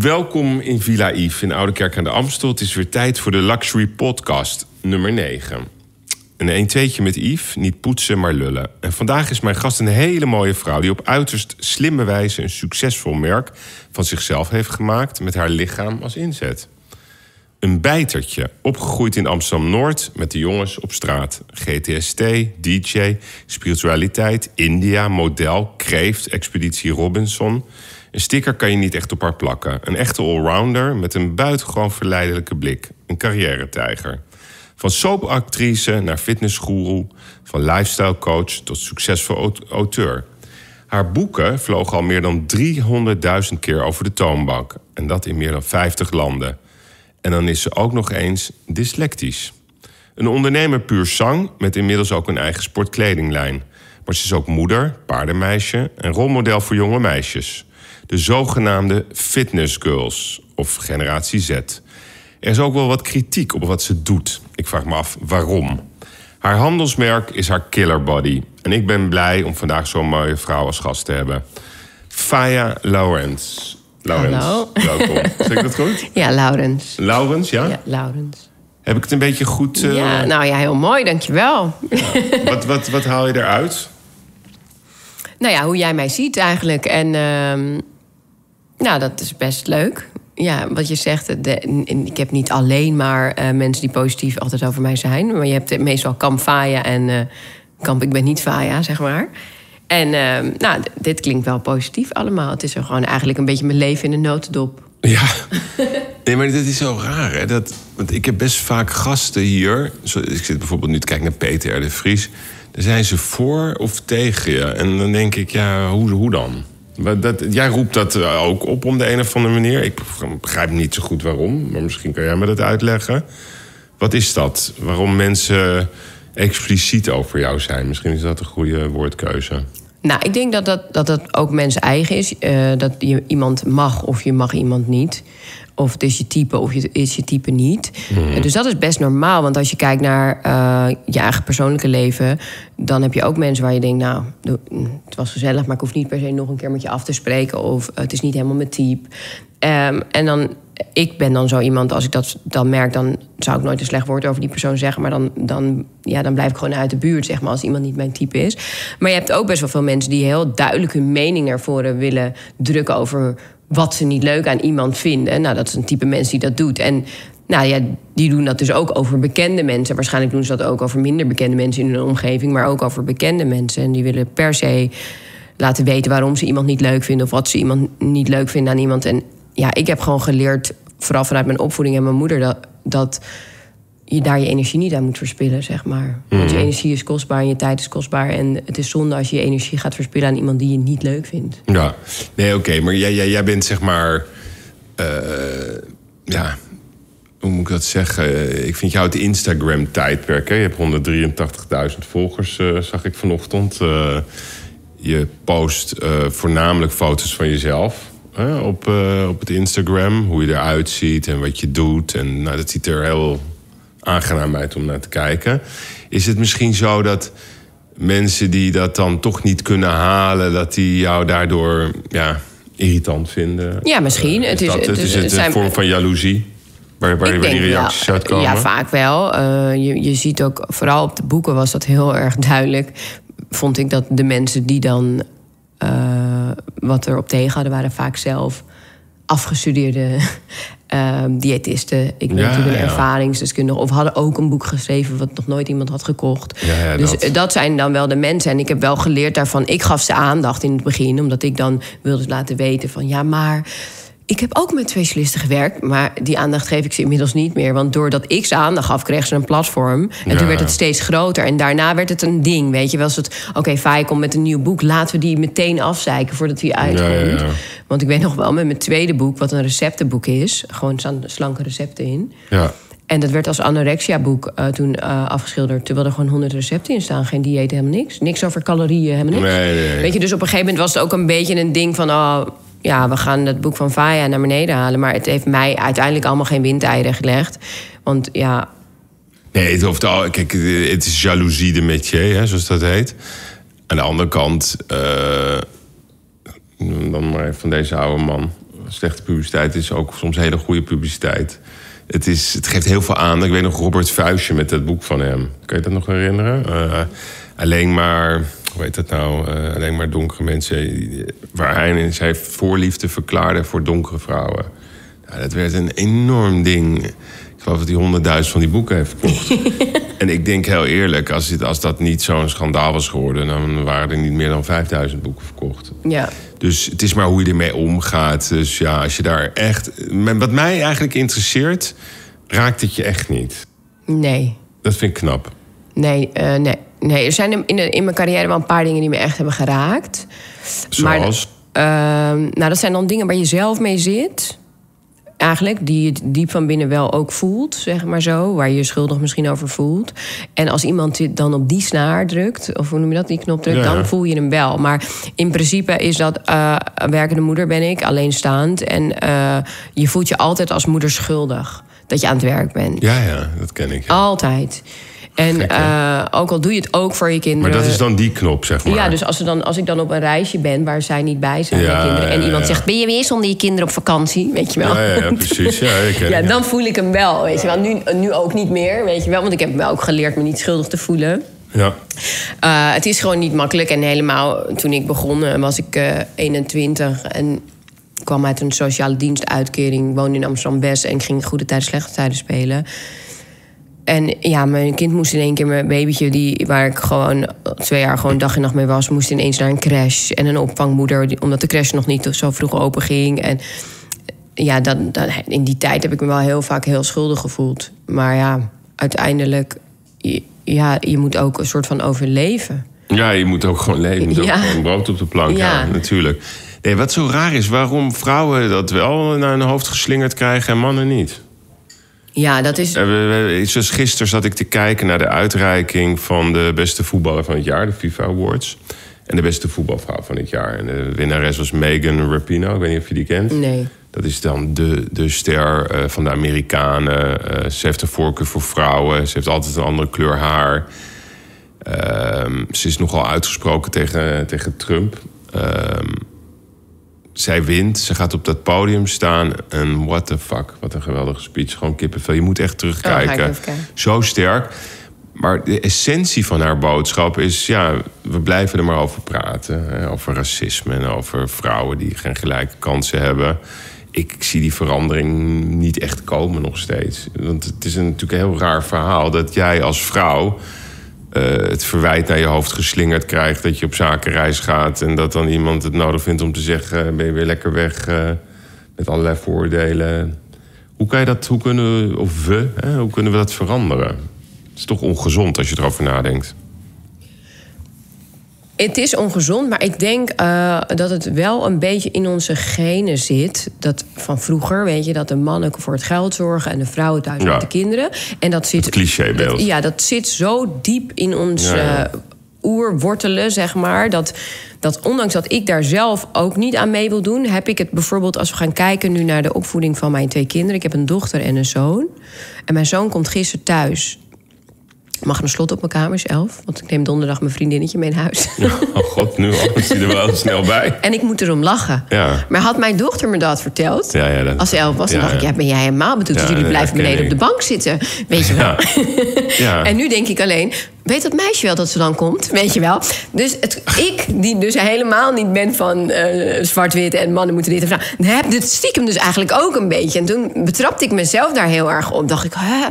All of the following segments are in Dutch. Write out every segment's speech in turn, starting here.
Welkom in Villa Yves in Oude Kerk aan de Amstel. Het is weer tijd voor de Luxury Podcast nummer 9. Een 1 2 met Yves, niet poetsen, maar lullen. En vandaag is mijn gast een hele mooie vrouw... die op uiterst slimme wijze een succesvol merk van zichzelf heeft gemaakt... met haar lichaam als inzet. Een bijtertje, opgegroeid in Amsterdam-Noord met de jongens op straat. GTST, DJ, spiritualiteit, India, model, kreeft, expeditie Robinson... Een sticker kan je niet echt op haar plakken. Een echte allrounder met een buitengewoon verleidelijke blik. Een carrière-tijger. Van soapactrice naar fitnessguru, van lifestyle coach tot succesvol auteur. Haar boeken vlogen al meer dan 300.000 keer over de toonbank. En dat in meer dan 50 landen. En dan is ze ook nog eens dyslectisch. Een ondernemer puur zang met inmiddels ook een eigen sportkledinglijn. Maar ze is ook moeder, paardenmeisje en rolmodel voor jonge meisjes de zogenaamde fitness girls of generatie Z. Er is ook wel wat kritiek op wat ze doet. Ik vraag me af waarom. Haar handelsmerk is haar killer body. En ik ben blij om vandaag zo'n mooie vrouw als gast te hebben. Faya Laurens. Laurens, Hallo. welkom. Zeg ik dat goed? Ja, Laurens. Laurens, ja? Ja, Laurens. Heb ik het een beetje goed... uh, Ja, nou ja, heel mooi, dankjewel. wat, wat, wat haal je eruit? nou ja, hoe jij mij ziet eigenlijk. En ehm, nou, dat is best leuk. Ja, wat je zegt, de, ik heb niet alleen maar eh, mensen die positief altijd over mij zijn. Maar je hebt meestal kamp Faya en eh, kamp ik ben niet Faya, zeg maar. En ehm, nou, dit klinkt wel positief allemaal. Het is er gewoon eigenlijk een beetje mijn leven in een notendop. Ja, nee, maar dat is zo raar. Hè? Dat, want ik heb best vaak gasten hier. Zo, ik zit bijvoorbeeld nu te kijken naar Peter R. de Vries. Dan zijn ze voor of tegen je. En dan denk ik, ja, hoe, hoe dan? Dat, jij roept dat eh, ook op op de een of andere manier. Ik begrijp niet zo goed waarom, maar misschien kan jij me dat uitleggen. Wat is dat? Waarom mensen expliciet over jou zijn? Misschien is dat een goede woordkeuze. Nou, ik denk dat dat, dat, dat ook mensen eigen is. Eh, dat je iemand mag of je mag iemand niet. Of het is je type of het is je type niet. Eh, dus dat is best normaal. Want als je kijkt naar eh, je eigen persoonlijke leven... dan heb je ook mensen waar je denkt... nou, mm, het was gezellig, maar ik hoef niet per se nog een keer met je af te spreken... of het is niet helemaal mijn type. Ehm, en dan, ik ben dan zo iemand, als ik dat dan merk... dan zou ik nooit een slecht woord over die persoon zeggen... maar dan, dan, ja, dan blijf ik gewoon uit de buurt, zeg maar... als iemand niet mijn type is. Maar je hebt ook best wel veel mensen... die heel duidelijk hun mening naar voren willen drukken... over wat ze niet leuk aan iemand vinden. Nou, dat is een type mens die dat doet. En nou ja, die doen dat dus ook over bekende mensen. Waarschijnlijk doen ze dat ook over minder bekende mensen in hun omgeving... maar ook over bekende mensen. En die willen per se laten weten waarom ze iemand niet leuk vinden... of wat ze iemand niet leuk vinden aan iemand. En ja, ik heb gewoon geleerd, vooral vanuit mijn opvoeding en mijn moeder... dat, dat je daar je energie niet aan moet verspillen, zeg maar. Want je energie is kostbaar en je tijd is kostbaar. En het is zonde als je je energie gaat verspillen aan iemand die je niet leuk vindt. Ja, nee, oké, maar jij, jij, jij bent zeg maar. eh, ja, hoe moet ik dat zeggen? Ik vind jou het Instagram-tijdperk. hè? Je hebt 183.000 volgers, eh, zag ik vanochtend. Eh, je post voornamelijk foto's van jezelf hè, op, eh, op het Instagram. Hoe je eruit ziet en wat je doet. En nou, dat ziet er heel aangenaam uit om naar te kijken. Is het misschien zo dat mensen die dat dan toch niet kunnen halen, dat die jou daardoor ja, irritant vinden? Ja, misschien. Eh, Het is het het? is- het een vorm van jaloezie? Waar, waar, die denk wel. reacties uitkomen? Ja, vaak wel. Eh, je, je ziet ook, vooral op de boeken was dat heel erg duidelijk. Vond ik dat de mensen die dan wat erop tegen hadden, waren vaak zelf afgestudeerde eh, diëtisten. Ik ben Ja, natuurlijk een ja. ervaringsdeskundige. Of hadden ook een boek geschreven wat nog nooit iemand had gekocht. Ja, dus dat. eh, dat zijn dan wel de mensen. En ik heb wel geleerd daarvan. Ik gaf ze aandacht in het begin, omdat ik dan wilde laten weten van ja, maar. Ik heb ook met specialisten gewerkt, maar die aandacht geef ik ze inmiddels niet meer. Want doordat ik ze aandacht gaf, kreeg ze een platform. En Ja. toen werd het steeds groter. En daarna werd het een ding, weet je wel. Als het, oké, Fai komt met een nieuw boek. Laten we die meteen afzeiken voordat hij uitkomt. Ja, ja, ja. Want ik weet nog wel, met mijn tweede boek, wat een receptenboek is... gewoon slanke recepten in... Ja. En dat werd als anorexia-boek eh, toen eh, afgeschilderd. Terwijl er gewoon honderd recepten in staan. Geen dieet, helemaal niks. Niks over calorieën, helemaal niks. Nee, nee, nee. Weet je, dus op een gegeven moment was het ook een beetje een ding van... Oh, ja, we gaan het boek van Faya naar beneden halen. Maar het heeft mij uiteindelijk allemaal geen windeieren gelegd. Want ja, Nee, het, hoeft al, kijk, het is jaloezie de métier, hè, zoals dat heet. Aan de andere kant, eh, dan maar van deze oude man. slechte publiciteit is ook soms hele goede publiciteit. Het, is, het geeft heel veel aan. Ik weet nog Robert Vuistje met dat boek van hem. Kan je dat nog herinneren? Eh, alleen maar, hoe heet dat nou? Eh, alleen maar donkere mensen. Waar hij in zijn voorliefde verklaarde voor donkere vrouwen. Ja, dat werd een enorm ding. Ik geloof dat hij honderdduizend van die boeken heeft verkocht. en ik denk heel eerlijk, als, dit, als dat niet zo'n schandaal was geworden... dan waren er niet meer dan 5000 boeken verkocht. Ja. Dus het is maar hoe je ermee omgaat. Dus ja, als je daar echt... Wat mij eigenlijk interesseert, raakt het je echt niet. Nee. Dat vind ik knap. Nee, uh, nee. Nee. Er zijn in, in mijn carrière wel een paar dingen die me echt hebben geraakt. Zoals? Maar, uh, nou, dat zijn dan dingen waar je zelf mee zit eigenlijk, die je diep van binnen wel ook voelt, zeg maar zo. Waar je je schuldig misschien over voelt. En als iemand dan op die snaar drukt, of hoe noem je dat, die knop drukt, dan voel je hem wel. Maar in principe is dat, uh, werkende moeder ben ik, alleenstaand. En uh, je voelt je altijd als moeder schuldig dat je aan het werk bent. Ja, ja, dat ken ik. Altijd. En uh, ook al doe je het ook voor je kinderen. Maar dat is dan die knop, zeg maar. Ja, dus als, dan, als ik dan op een reisje ben waar zij niet bij zijn, ja, kinderen, en iemand zegt: Ben je weer zonder je kinderen op vakantie? Weet je wel. Ja, precies. Ja, ik ja, dan voel ik hem wel. Weet je wel. Nu, nu ook niet meer, weet je wel. Want ik heb wel ook geleerd me niet schuldig te voelen. Ja. Uh, het is gewoon niet makkelijk. En helemaal toen ik begon, was ik uh, 21 en kwam uit een sociale dienstuitkering. Woonde in Amsterdam West en ging goede tijden, slechte tijden spelen. En ja, mijn kind moest in één keer, mijn babytje, die, waar ik gewoon twee jaar gewoon dag en nacht mee was, moest ineens naar een crash en een opvangmoeder, omdat de crash nog niet zo vroeg open ging. En ja, dat, dat, in die tijd heb ik me wel heel vaak heel schuldig gevoeld. Maar ja, uiteindelijk, ja, je moet ook een soort van overleven. Ja, je moet ook gewoon leven. Je moet ja. ook gewoon brood op de plank, ja, ja natuurlijk. Nee, wat zo raar is, waarom vrouwen dat wel naar hun hoofd geslingerd krijgen en mannen niet? Ja, dat is. Zoals gisteren zat ik te kijken naar de uitreiking van de beste voetballer van het jaar, de FIFA Awards. En de beste voetbalvrouw van het jaar. En de winnares was Megan Rapinoe. Ik weet niet of je die kent. Nee. Dat is dan de, de ster uh, van de Amerikanen. Uh, ze heeft een voorkeur voor vrouwen. Ze heeft altijd een andere kleur haar. Uh, ze is nogal uitgesproken tegen, tegen Trump. Zij wint, ze gaat op dat podium staan en what the fuck, wat een geweldige speech. Gewoon kippenvel. Je moet echt terugkijken. Oh, Zo sterk. Maar de essentie van haar boodschap is: ja, we blijven er maar over praten. Hè, over racisme en over vrouwen die geen gelijke kansen hebben. Ik zie die verandering niet echt komen nog steeds. Want het is een, natuurlijk een heel raar verhaal dat jij als vrouw uh, het verwijt naar je hoofd geslingerd krijgt dat je op zakenreis gaat en dat dan iemand het nodig vindt om te zeggen: eh, ben je weer lekker weg uh, met allerlei voordelen. Hoe kan je dat, hoe kunnen of we, hè, hoe kunnen we dat veranderen? Het is toch ongezond als je erover nadenkt. Het is ongezond, maar ik denk uh, dat het wel een beetje in onze genen zit. Dat van vroeger, weet je, dat de mannen voor het geld zorgen en de vrouwen thuis ja. met de kinderen. En dat zit. Het clichébeeld. Ja, dat zit zo diep in ons ja, ja. Uh, oerwortelen, zeg maar. Dat, dat ondanks dat ik daar zelf ook niet aan mee wil doen, heb ik het bijvoorbeeld als we gaan kijken nu naar de opvoeding van mijn twee kinderen. Ik heb een dochter en een zoon. En mijn zoon komt gisteren thuis mag een slot op mijn kamer, is elf. Want ik neem donderdag mijn vriendinnetje mee naar huis. Oh god, nu is hij er wel snel bij. En ik moet erom lachen. Ja. Maar had mijn dochter me dat verteld... Ja, ja, dat, als ze elf was, dan dacht ik... ja, ben jij helemaal bedoeld? Ja, jullie blijven beneden op de bank zitten. Weet je wel. Ja. en nu denk ik alleen... Weet dat meisje wel dat ze dan komt? Weet je wel? Dus het, ik, die dus helemaal niet ben van uh, zwart-wit en mannen moeten dit en dat... heb dit stiekem dus eigenlijk ook een beetje. En toen betrapte ik mezelf daar heel erg op. Dacht ik... Hè,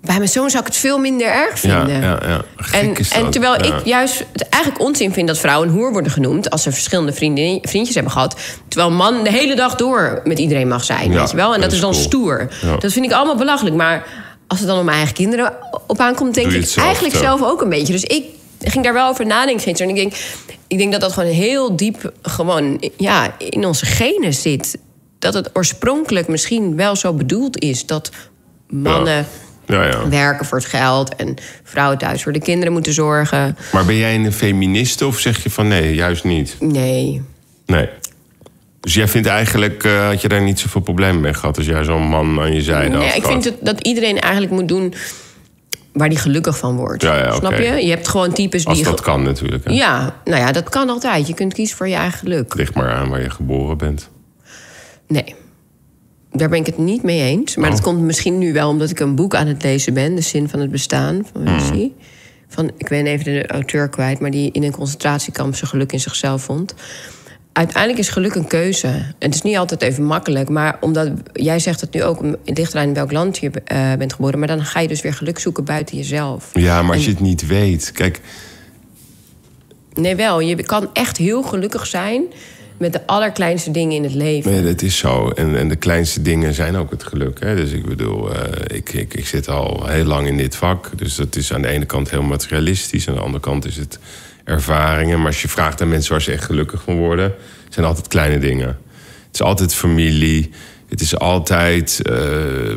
bij mijn zoon zou ik het veel minder erg vinden. Ja, ja, ja. En, en, terwijl ik juist het eigenlijk onzin vind dat vrouwen een hoer worden genoemd als ze verschillende vriendin, vriendjes hebben gehad. Terwijl man de hele dag door met iedereen mag zijn, weet je wel? En dat, is dan cool. stoer. Dat vind ik allemaal belachelijk. Maar als het dan om mijn eigen kinderen op aankomt, denk ik zelf, eigenlijk zelf ook een beetje. Dus ik ging daar wel over nadenken gisteren. En ik denk, ik denk dat dat gewoon heel diep gewoon ja, in onze genen zit. Dat het oorspronkelijk misschien wel zo bedoeld is dat mannen. Ja, ja. Werken voor het geld en vrouwen thuis voor de kinderen moeten zorgen. Maar ben jij een feministe of zeg je van nee, juist niet? Nee. Nee. Dus jij vindt eigenlijk, uh, had je daar niet zoveel problemen mee gehad als jij zo'n man aan je zijde Nee, ik vind het, dat iedereen eigenlijk moet doen waar die gelukkig van wordt. Ja, ja, Snap je? Je hebt gewoon types als die... dat kan natuurlijk. Hè? Ja, nou ja, dat kan altijd. Je kunt kiezen voor je eigen geluk. Ligt maar aan waar je geboren bent. Nee. Daar ben ik het niet mee eens. Maar Oh. dat komt misschien nu wel omdat ik een boek aan het lezen ben. De zin van het bestaan van Vinci. Van, ik ben even de auteur kwijt, maar die in een concentratiekamp zijn geluk in zichzelf vond. Uiteindelijk is geluk een keuze. En het is niet altijd even makkelijk. Maar omdat jij zegt het nu ook, het ligt eraan in welk land je eh, bent geboren. Maar dan ga je dus weer geluk zoeken buiten jezelf. Ja, maar als je het niet weet. Kijk, Nee, wel. Je kan echt heel gelukkig zijn met de allerkleinste dingen in het leven. nee, dat is zo. En, en de kleinste dingen zijn ook het geluk. Hè? Dus ik bedoel, eh, ik, ik, ik zit al heel lang in dit vak. Dus dat is aan de ene kant heel materialistisch. Aan de andere kant is het ervaringen. Maar als je vraagt aan mensen waar ze echt gelukkig van worden... zijn altijd kleine dingen. Het is altijd familie. Het is altijd eh,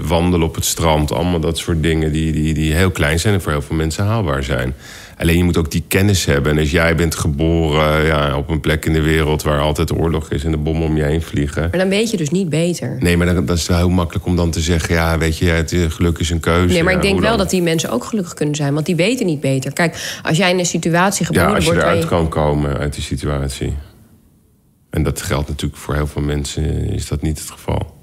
wandelen op het strand. Allemaal dat soort dingen die, die, die heel klein zijn... en voor heel veel mensen haalbaar zijn. Alleen je moet ook die kennis hebben. En als jij bent geboren ja, op een plek in de wereld... waar altijd oorlog is en de bommen om je heen vliegen... Maar dan weet je dus niet beter. Nee, maar dan, dat is wel heel makkelijk om dan te zeggen... ja, weet je, het eh, geluk is een keuze. Nee, maar ik Ja, denk wel dat die mensen ook gelukkig kunnen zijn. Want die weten niet beter. Kijk, als jij in een situatie Ja, geboren als je wordt... waar eruit je- kan komen uit die situatie. En dat geldt natuurlijk voor heel veel mensen... is dat niet het geval.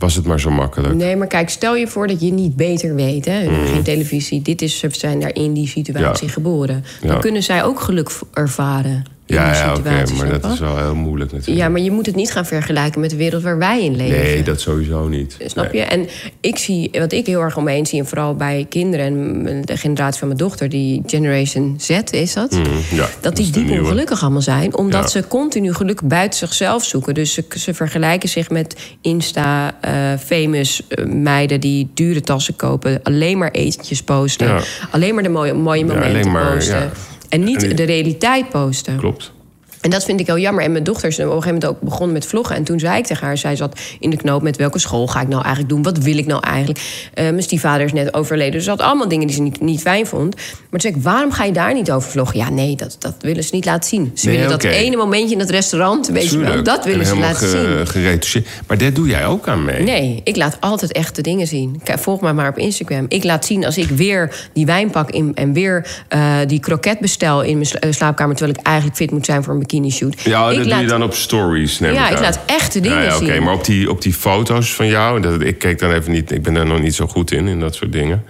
Was het maar zo makkelijk. Nee, maar kijk, stel je voor dat je niet beter weet. Hè? Geen televisie. Dit is, ze zijn daar in die situatie Mm. Ja. geboren. Dan Ja. kunnen zij ook geluk ervaren. Ja, ja oké, maar dat is wel heel moeilijk natuurlijk. Ja, maar je moet het niet gaan vergelijken met de wereld waar wij in leven. Nee, dat sowieso niet. Snap Nee. je? En ik zie, wat ik heel erg om me heen zie, en vooral bij kinderen en de generatie van mijn dochter, die Generation Z is dat, Mm, ja, dat die diep ongelukkig allemaal zijn, omdat Ja. ze continu geluk buiten zichzelf zoeken. Dus ze, ze vergelijken zich met Insta-famous meiden die dure tassen kopen, alleen maar etentjes posten, Ja. alleen maar de mooie, mooie momenten alleen maar, posten. En niet En de realiteit posten. Klopt. En dat vind ik heel jammer. En mijn dochter is op een gegeven moment ook begonnen met vloggen. En toen zei ik tegen haar, zij zat in de knoop met welke school ga ik nou eigenlijk doen? Wat wil ik nou eigenlijk? Eh, mijn stiefvader is net overleden. Dus ze had allemaal dingen die ze niet, niet fijn vond. Maar toen zei ik, waarom ga je daar niet over vloggen? Ja, nee, dat, dat willen ze niet laten zien. Ze Nee, willen dat ene momentje in dat restaurant, weet je wel. Dat willen En ze laten ge- zien. geretoucheerd. Maar daar doe jij ook aan mee. Nee, ik laat altijd echte dingen zien. Volg mij maar op Instagram. Ik laat zien als ik weer die wijn pak in, en weer eh, die kroket bestel in mijn eh, slaapkamer... terwijl ik eigenlijk fit moet zijn voor een bikini shoot. Ja, ik dat doe laat, je dan op stories. Neem Ja, ik laat echte dingen ja, ja, Oké, zien. maar op die, op die foto's van jou... Dat, ik keek dan even niet... Ik ben daar nog niet zo goed in, in dat soort dingen.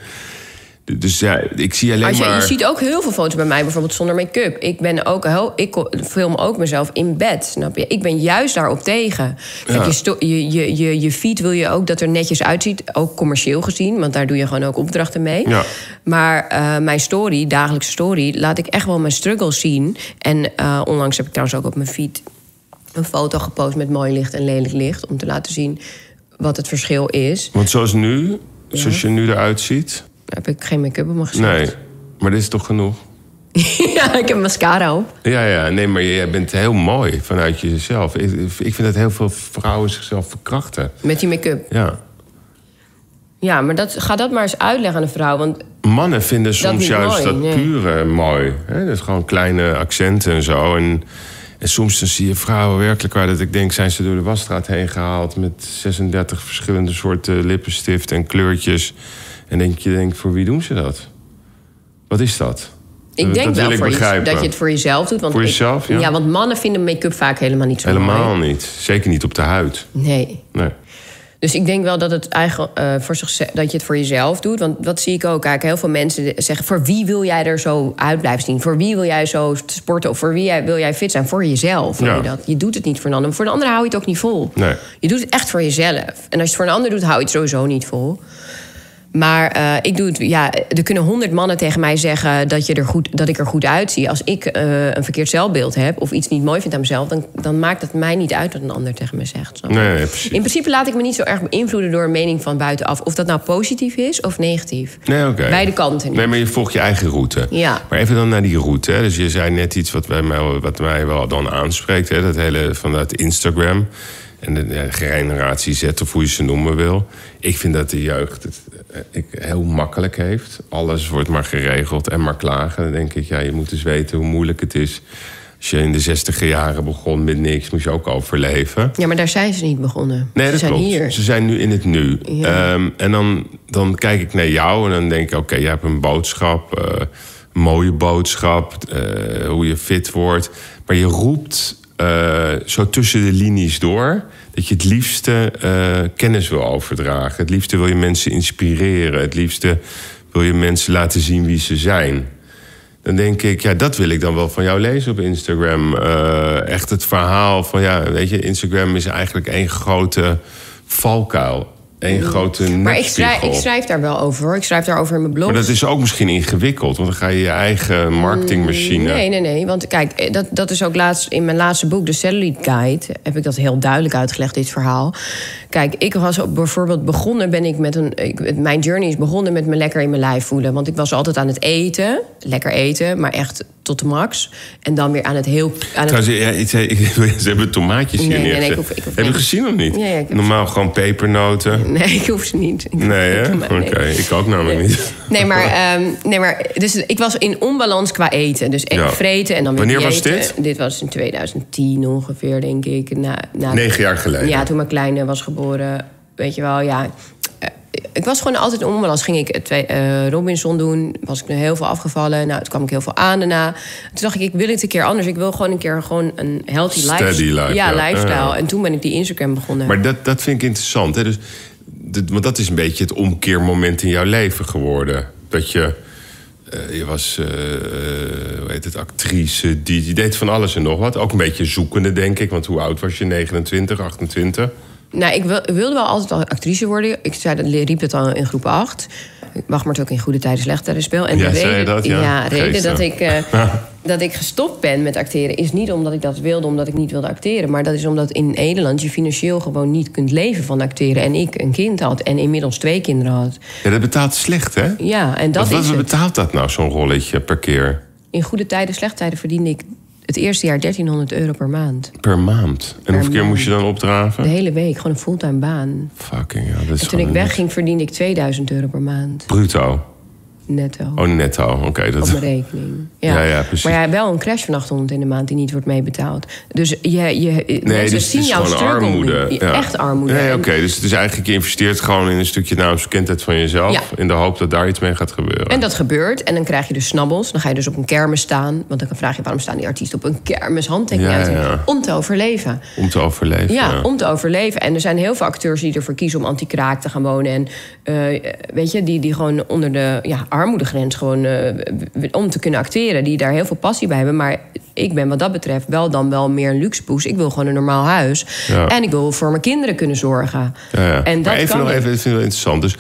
Dus ja, ik zie alleen Als je, maar... je ziet ook heel veel foto's bij mij, bijvoorbeeld zonder make-up. Ik, ben ook heel, ik film ook mezelf in bed, snap je? Ik ben juist daarop tegen. Kijk, je, je, je, je, je feed wil je ook dat er netjes uitziet, ook commercieel gezien. Want daar doe je gewoon ook opdrachten mee. Ja. Maar eh, mijn story, dagelijkse story, laat ik echt wel mijn struggles zien. En eh, onlangs heb ik trouwens ook op mijn feed een foto gepost met mooi licht en lelijk licht. Om te laten zien wat het verschil is. Want zoals nu, zoals je nu eruit ziet... Heb ik geen make-up op mijn gezicht. Nee, maar dit is toch genoeg? ja, ik heb mascara op. Ja, ja, nee, maar jij bent heel mooi vanuit jezelf. Ik, ik vind dat heel veel vrouwen zichzelf verkrachten. Met die make-up. Ja. Ja, maar dat, ga dat maar eens uitleggen aan een vrouw. Want Mannen vinden soms juist mooi, dat nee. pure mooi. Hè? Dat is gewoon kleine accenten en zo. En, en soms dan zie je vrouwen werkelijk waar dat ik denk... zijn ze door de wasstraat heen gehaald... met 36 verschillende soorten lippenstift en kleurtjes. En denk je, denkt, voor wie doen ze dat? Wat is dat? ik denk dat wel ik voor je, dat je het voor jezelf doet. Want Voor ik- jezelf, ja? Ja, want mannen vinden make-up vaak helemaal niet zo Helemaal mooi. niet. Zeker niet op de huid. Nee. Nee. Dus ik denk wel dat, het eigen, eh, voor zichzelf, dat je het voor jezelf doet. Want dat zie ik ook. Kijk, heel veel mensen zeggen... voor wie wil jij er zo uit blijven zien? Voor wie wil jij zo sporten? Of voor wie wil jij fit zijn? Voor jezelf. Ja. Je, dat. je doet het niet voor een ander. Voor een ander hou je het ook niet vol. Nee. Je doet het echt voor jezelf. En als je het voor een ander doet, hou je het sowieso niet vol. Maar eh, ik doe het, ja, er kunnen honderd mannen tegen mij zeggen dat, je er goed, dat ik er goed uitzie. Als ik eh, een verkeerd zelfbeeld heb of iets niet mooi vind aan mezelf, dan, dan maakt het mij niet uit wat een ander tegen me zegt. Nee. In principe laat ik me niet zo erg beïnvloeden door een mening van buitenaf. Of dat nou positief is of negatief. Nee, oké. Beide kanten niet. Nee, maar je volgt je eigen route. Ja. Maar even dan naar die route. Hè. Dus je zei net iets wat, bij mij, wat mij wel dan aanspreekt. Hè. Dat hele vanuit Instagram. En de, generatie Z, of hoe je ze noemen wil. Ik vind dat de jeugd het ik, heel makkelijk heeft. Alles wordt maar geregeld en maar klagen. Dan denk ik, ja, je moet eens weten hoe moeilijk het is. Als je in de zestiger jaren begon met niks, moest je ook overleven. Ja, maar daar zijn ze niet begonnen. Nee, ze dat zijn klopt. hier. Ze zijn nu in het nu. Ja. Ehm, en dan, dan kijk ik naar jou en dan denk ik... oké, jij hebt een boodschap, eh, een mooie boodschap... eh, hoe je fit wordt. Maar je roept eh, zo tussen de linies door. Dat je het liefste eh, kennis wil overdragen. Het liefste wil je mensen inspireren. Het liefste wil je mensen laten zien wie ze zijn. Dan denk ik, ja, dat wil ik dan wel van jou lezen op Instagram. Eh, echt het verhaal van, ja, weet je, Instagram is eigenlijk één grote valkuil. Eén grote Maar ik schrijf, ik schrijf daar wel over hoor. Ik schrijf daarover in mijn blog. Maar dat is ook misschien ingewikkeld, want dan ga je je eigen marketingmachine. Nee, nee, nee. Want kijk, eh, dat, dat is ook laatst in mijn laatste boek, de Cellulite Guide, heb ik dat heel duidelijk uitgelegd, dit verhaal. Kijk, ik was ook bijvoorbeeld begonnen, ben ik met een. Ik, mijn journey is begonnen met me lekker in mijn lijf voelen. Want ik was altijd aan het eten, lekker eten, maar echt tot de max. En dan weer aan het heel. Aan het, Trouwens, ja, ik zei- ik- ze hebben tomaatjes hier Nee, nee, nee, neergezet. ik hoef- ik hoef Heb je gezien of niet? Ja, ik Normaal gewoon pepernoten. nee, ik hoef ze niet. Ik- Nee, hè? ik- Oké, ik ook namelijk niet. Nee, maar, ehm, nee, maar dus ik was in onbalans qua eten. Dus echt Ja. vreten en dan weer Wanneer was dit? Dit was in 2010 ongeveer, denk ik. Na, na Negen jaar geleden. Ja, toen mijn kleine was geboren. Weet je wel, ja. Eh, Ik was gewoon altijd in onbalans. Ging ik eh, twee, eh, Robinson doen, was ik nu heel veel afgevallen. Nou, toen kwam ik heel veel aan daarna. Toen dacht ik, ik wil het een keer anders. Ik wil gewoon een keer gewoon een healthy Steady lifestyle. life, ja, ja. lifestyle. Ja. En toen ben ik die Instagram begonnen. Maar dat, dat vind ik interessant. Hè? Dus, dat- want dat is een beetje het omkeermoment in jouw leven geworden. Dat je... je was, eh, hoe heet het, actrice, die, die deed van alles en nog wat. Ook een beetje zoekende, denk ik. Want hoe oud was je? 29, 28? Nou, ik, wil- wilde wel altijd al actrice worden. Ik zei, dat riep het al in groep 8. Ik mag maar het ook in goede tijden, slechte tijden speel. En Ja, de reden, dat? Ja, reden dat ik, eh, dat ik gestopt ben met acteren... is niet omdat ik dat wilde, omdat ik niet wilde acteren. Maar dat is omdat in Nederland je financieel gewoon niet kunt leven van acteren. En ik een kind had en inmiddels twee kinderen had. Ja, dat betaalt slecht, hè? Ja, en dat wat, wat is het. betaalt dat nou, zo'n rolletje per keer? In goede tijden, slechte tijden verdiende ik het eerste jaar 1300 euro per maand. Per maand. En hoeveel keer maand. moest je dan opdraven? De hele week, gewoon een fulltime baan. Fucking ja, dat is En toen ik wegging verdiende ik 2000 euro per maand. Bruto. Netto. Oh, netto. Oké, dat... op mijn rekening. Ja. Ja, ja, precies. Maar ja, wel een crash van 800 in de maand die niet wordt meebetaald. Dus je, je, Nee, mensen dus het zien is jouw gewoon armoede. Ja. Echt armoede. Nee, oké. Dus het is eigenlijk, je investeert gewoon in een stukje naamsbekendheid van jezelf. Ja. In de hoop dat daar iets mee gaat gebeuren. En dat gebeurt. En dan krijg je dus snabbels. Dan ga je dus op een kermis staan. Want dan vraag je waarom staan die artiesten op een kermis handtekening uit. Om te overleven. Om te overleven. Ja, ja. om te overleven. En er zijn heel veel acteurs die ervoor kiezen om anti-kraak te gaan wonen. En eh, weet je, die, die gewoon onder de ja, armoedegrens gewoon eh, om te kunnen acteren. Die daar heel veel passie bij hebben. Maar ik ben wat dat betreft wel dan wel meer een luxe poes. Ik wil gewoon een normaal huis. Ja. En ik wil voor mijn kinderen kunnen zorgen. Ja, ja. En dat maar even kan nog even, dat vind ik wel interessant. Dus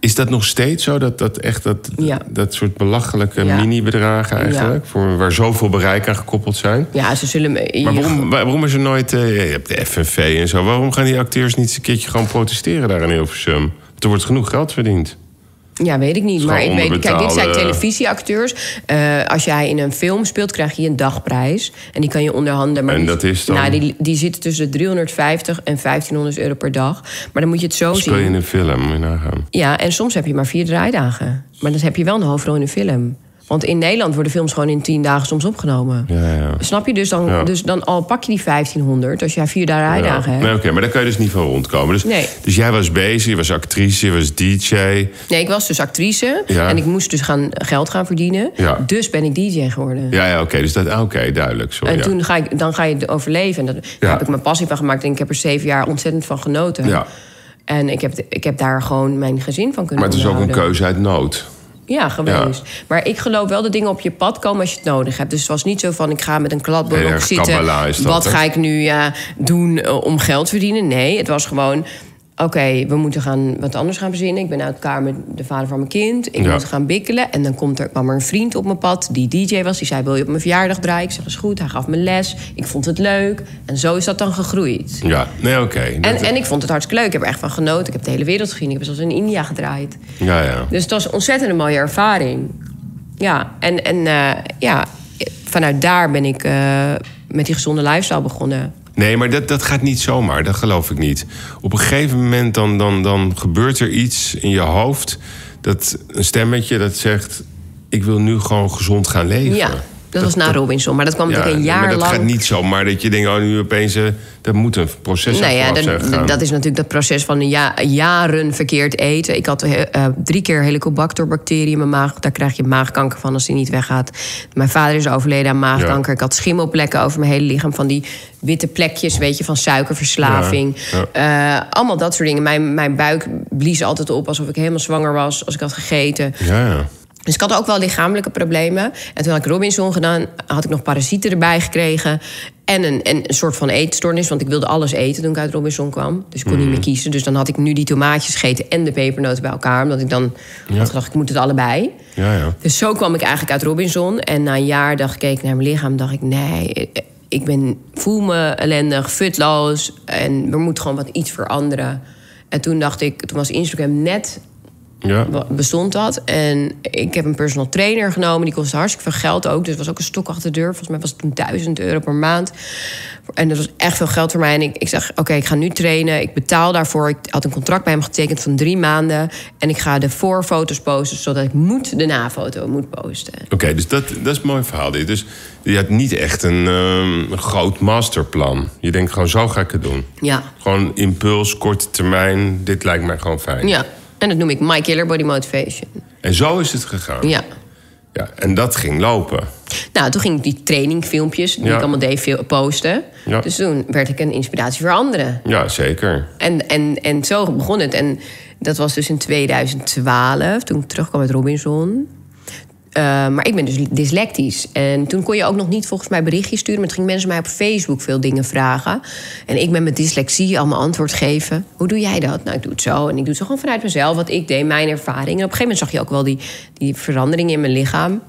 is dat nog steeds zo? Dat, dat echt dat, Ja. dat soort belachelijke Ja. mini-bedragen eigenlijk? Voor, waar zoveel bereik aan gekoppeld zijn? Ja, ze zullen. Maar waarom, waar- waarom is er nooit... eh, je hebt de FNV en zo. Waarom gaan die acteurs niet eens een keertje gewoon protesteren daar in Hilversum? Er wordt genoeg geld verdiend. Ja, weet ik niet. Maar ik weet, kijk, dit zijn televisieacteurs. Eh, als jij in een film speelt, krijg je een dagprijs. En die kan je onderhandelen. Maar En dat is dan? Nou, die, die zitten tussen de 350 en 1500 euro per dag. Maar dan moet je het zo Speel je zien. in een film, moet je nagaan. Ja, en soms heb je maar vier draaidagen. Maar dan heb je wel een hoofdrol in een film. Want in Nederland worden films gewoon in tien dagen soms opgenomen. Ja, ja. Snap je? Dus dan, Ja. dus dan al pak je die 1500 als jij vier draaidagen Ja. hebt. Nee, oké, maar daar kan je dus niet van rondkomen. Dus, Nee. dus jij was bezig, je was actrice, je was DJ. Nee, ik was dus actrice. En ik moest dus gaan, geld gaan verdienen. Dus ben ik DJ geworden. Ja, ja oké, dus dat, ah, oké, duidelijk. Sorry, En toen ga ik, dan ga je overleven. En dat, daar heb ik mijn passie van gemaakt. En ik heb er zeven jaar ontzettend van genoten. Ja. En ik heb, ik heb daar gewoon mijn gezin van kunnen Maar het is ook een keuze uit nood. Ja, geweest. Maar ik geloof wel dat dingen op je pad komen als je het nodig hebt. Dus het was niet zo van ik ga met een kladblok zitten. Wat ga ik nu ja, doen eh, om geld te verdienen? Nee, het was gewoon... Oké, we moeten gaan wat anders gaan verzinnen. Ik ben uit elkaar met de vader van mijn kind. Ik Ja. moet gaan bikkelen. En dan komt er, kwam er een vriend op mijn pad die DJ was. Die zei, wil je op mijn verjaardag draaien? Ik zeg, is goed. Hij gaf me les. Ik vond het leuk. En zo is dat dan gegroeid. Ja, nee, oké. En, en ik vond het hartstikke leuk. Ik heb er echt van genoten. Ik heb de hele wereld gezien. Ik heb zelfs in India gedraaid. Ja, ja. Dus het was een ontzettend mooie ervaring. Ja, en, en eh, ja, vanuit daar ben ik eh, met die gezonde lifestyle begonnen. Nee, maar dat, dat gaat niet zomaar, dat geloof ik niet. Op een gegeven moment dan, dan, dan gebeurt er iets in je hoofd... dat een stemmetje dat zegt... ik wil nu gewoon gezond gaan leven. Ja, Dat, was na Robinson, maar dat kwam natuurlijk een jaar maar dat lang. gaat niet zo, maar dat je denkt, oh, nu opeens... eh, dat moet een proces Nou ja, dat, dat is natuurlijk dat proces van ja, jaren verkeerd eten. Ik had eh, eh, drie keer helicobacterbacteriën in mijn maag. Daar krijg je maagkanker van als die niet weggaat. Mijn vader is overleden aan maagkanker. Ik had schimmelplekken over mijn hele lichaam. Van die witte plekjes, weet je, van suikerverslaving. Eh, allemaal dat soort dingen. Mijn, mijn buik blies altijd op alsof ik helemaal zwanger was als ik had gegeten. Ja, ja. Dus ik had ook wel lichamelijke problemen. En toen had ik Robinson gedaan, had ik nog parasieten erbij gekregen. En een, en een soort van eetstoornis, want ik wilde alles eten toen ik uit Robinson kwam. Dus ik kon Mhm. niet meer kiezen. Dus dan had ik nu die tomaatjes gegeten en de pepernoten bij elkaar. Omdat ik dan had gedacht, ik moet het allebei. ja, ja. Dus zo kwam ik eigenlijk uit Robinson. En na een jaar dacht ik, keek ik naar mijn lichaam, dacht ik, nee, ik ben, voel me ellendig, futloos. En er moet gewoon wat iets veranderen. En toen dacht ik, toen was Instagram net ja. bestond dat. En ik heb een personal trainer genomen. Die kostte hartstikke veel geld ook. Dus het was ook een stok achter de deur. Volgens mij was het toen 1000 euro per maand. En dat was echt veel geld voor mij. En ik, ik zeg, oké, ik ga nu trainen. Ik betaal daarvoor. Ik had een contract bij hem getekend van drie maanden. En ik ga de voorfoto's posten... zodat ik moet de nafoto moet posten. Oké, dus dat, dat is een mooi verhaal. dit. Dus je had niet echt een, ehm, een groot masterplan. Je denkt gewoon, zo ga ik het doen. Ja. Gewoon impuls, korte termijn. Dit lijkt mij gewoon fijn. Ja. En dat noem ik My Killer Body Motivation. En zo is het gegaan. Ja. Ja, en dat ging lopen. Nou, toen ging ik die trainingfilmpjes... die Ja. ik allemaal deed, posten. Ja. Dus toen werd ik een inspiratie voor anderen. Ja, zeker. En, en, en zo begon het. En dat was dus in 2012, toen ik terugkwam uit Robinson. Eh, maar ik ben dus dyslectisch. En toen kon je ook nog niet volgens mij berichtjes sturen. Maar toen gingen mensen mij op Facebook veel dingen vragen. En ik met mijn dyslexie allemaal antwoord geven. Hoe doe jij dat? Nou, ik doe het zo. En ik doe het zo gewoon vanuit mezelf, wat ik deed, mijn ervaring. En op een gegeven moment zag je ook wel die, die verandering in mijn lichaam.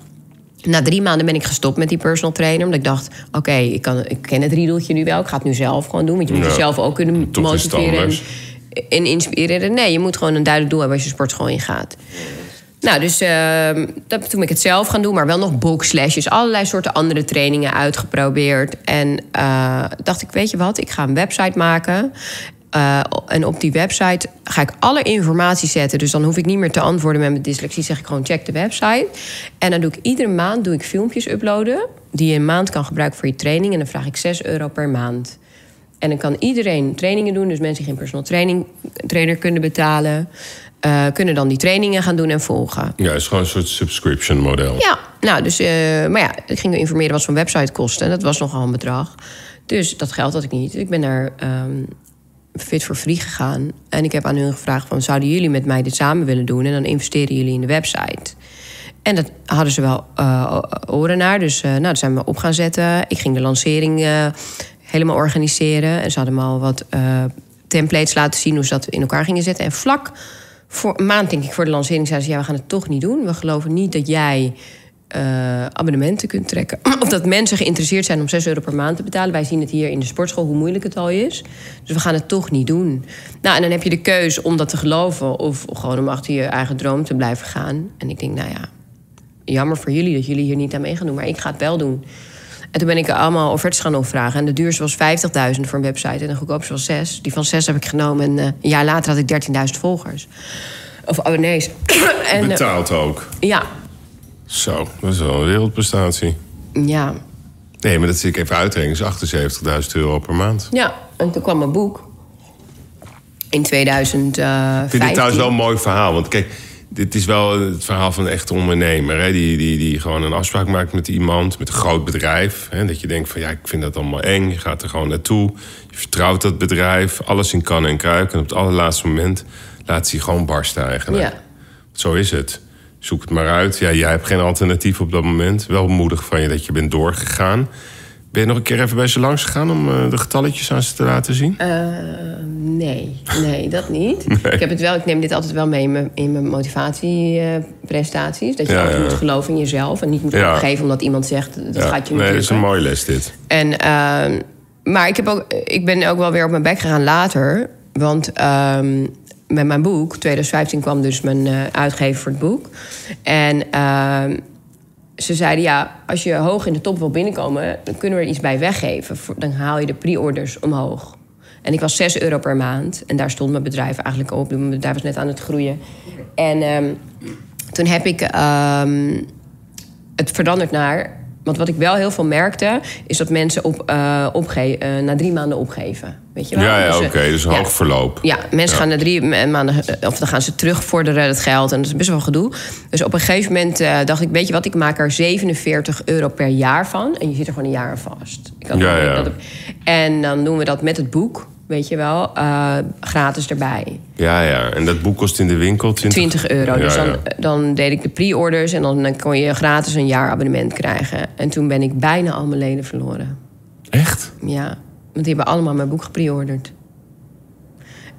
Na drie maanden ben ik gestopt met die personal trainer. Omdat ik dacht, oké, ik ik, ik ken het riedeltje nu wel. Ik ga het nu zelf gewoon doen. Want je moet Ja. jezelf ook kunnen motiveren. En, inspireren. Nee, je moet gewoon een duidelijk doel hebben als je sportschool ingaat. Nou, dus ehm, dat, toen ben ik het zelf gaan doen, maar wel nog boxlesjes, allerlei soorten andere trainingen uitgeprobeerd. En eh, dacht ik, weet je wat, ik ga een website maken. Eh, en op die website ga ik alle informatie zetten. Dus dan hoef ik niet meer te antwoorden met mijn dyslexie. Zeg ik gewoon check de website. En dan doe ik iedere maand doe ik filmpjes uploaden. Die je een maand kan gebruiken voor je training. En dan vraag ik 6 euro per maand. En dan kan iedereen trainingen doen. Dus mensen die geen personal training, trainer kunnen betalen... eh, kunnen dan die trainingen gaan doen en volgen. Ja, het is gewoon een soort subscription model. Ja, nou, dus, eh, maar ja, ik ging informeren wat zo'n website kostte. En dat was nogal een bedrag. Dus dat geld had ik niet. Ik ben naar ehm, Fit for Free gegaan. En ik heb aan hun gevraagd van... zouden jullie met mij dit samen willen doen? En dan investeren jullie in de website. En dat hadden ze wel eh, oren naar. Dus nou, dat zijn we op gaan zetten. Ik ging de lancering helemaal organiseren. En ze hadden me al wat templates laten zien... hoe ze dat in elkaar gingen zetten. En vlak voor een maand, denk ik, voor de lancering... zeiden ze, ja, we gaan het toch niet doen. We geloven niet dat jij eh, abonnementen kunt trekken. of dat mensen geïnteresseerd zijn om 6 euro per maand te betalen. Wij zien het hier in de sportschool, hoe moeilijk het al is. Dus we gaan het toch niet doen. Nou, en dan heb je de keus om dat te geloven... of gewoon om achter je eigen droom te blijven gaan. En ik denk, nou ja, jammer voor jullie dat jullie hier niet aan mee gaan doen... maar ik ga het wel doen. En toen ben ik allemaal offertes gaan opvragen. En de duurste was 50.000 voor een website en de goedkoopste was 6. Die van 6 heb ik genomen en eh, een jaar later had ik 13.000 volgers. Of abonnees. en, eh, Betaald ook. ja, Zo, dat is wel een wereldprestatie. ja, Nee, maar dat zit ik even uitrekenen. is 78.000 euro per maand. ja. En toen kwam mijn boek. In 2015. Ik vind dit trouwens wel een mooi verhaal. Want kijk, dit is wel het verhaal van een echte ondernemer. Hè? Die, die, die gewoon een afspraak maakt met iemand, met een groot bedrijf. Hè? Dat je denkt van ja, ik vind dat allemaal eng. Je gaat er gewoon naartoe. Je vertrouwt dat bedrijf. Alles in kan en kruik. En op het allerlaatste moment laat hij gewoon barsten eigenlijk. Ja. Zo is het. Zoek het maar uit. Ja, jij hebt geen alternatief op dat moment. Wel moedig van je dat je bent doorgegaan. Ben je nog een keer even bij ze langs gegaan om eh, de getalletjes aan ze te laten zien? Eh, nee, nee, dat niet. Ik heb het wel, ik neem dit altijd wel mee in mijn, in mijn motivatieprestaties. dat je Ja, altijd moet geloven in jezelf en niet moet Ja. opgeven omdat iemand zegt dat gaat je niet nee, dat is een mooie les dit. En, ehm, maar ik, heb ook, ik ben ook wel weer op mijn bek gegaan later. Want ehm, met mijn boek, 2015 kwam dus mijn eh, uitgever voor het boek. En ehm, ze zeiden, ja, als je hoog in de top wil binnenkomen... dan kunnen we er iets bij weggeven. Dan haal je de pre-orders omhoog. En ik was 6 euro per maand. En daar stond mijn bedrijf eigenlijk op. Mijn bedrijf was net aan het groeien. En ehm, toen heb ik... ehm, het veranderd naar Want wat ik wel heel veel merkte, is dat mensen op, eh, opge eh, na drie maanden opgeven. Weet je wel? Ja, ja Dus, oké. eh, dus een ja. hoog verloop. Ja, mensen gaan na drie ma- maanden, of dan gaan ze terugvorderen het geld. En dat is best wel gedoe. Dus op een gegeven moment dacht ik, weet je wat, ik maak er 47 euro per jaar van. En je zit er gewoon een jaar aan vast. Ik had Ja, ja. dat- en dan doen we dat met het boek, weet je wel, eh, gratis erbij. Ja, ja. En dat boek kost in de winkel 20, 20 euro. Ja, dus dan, ja. dan deed ik de pre-orders en dan, dan kon je gratis een jaar abonnement krijgen. En toen ben ik bijna al mijn leden verloren. Echt? Ja, want die hebben allemaal mijn boek gepreorderd.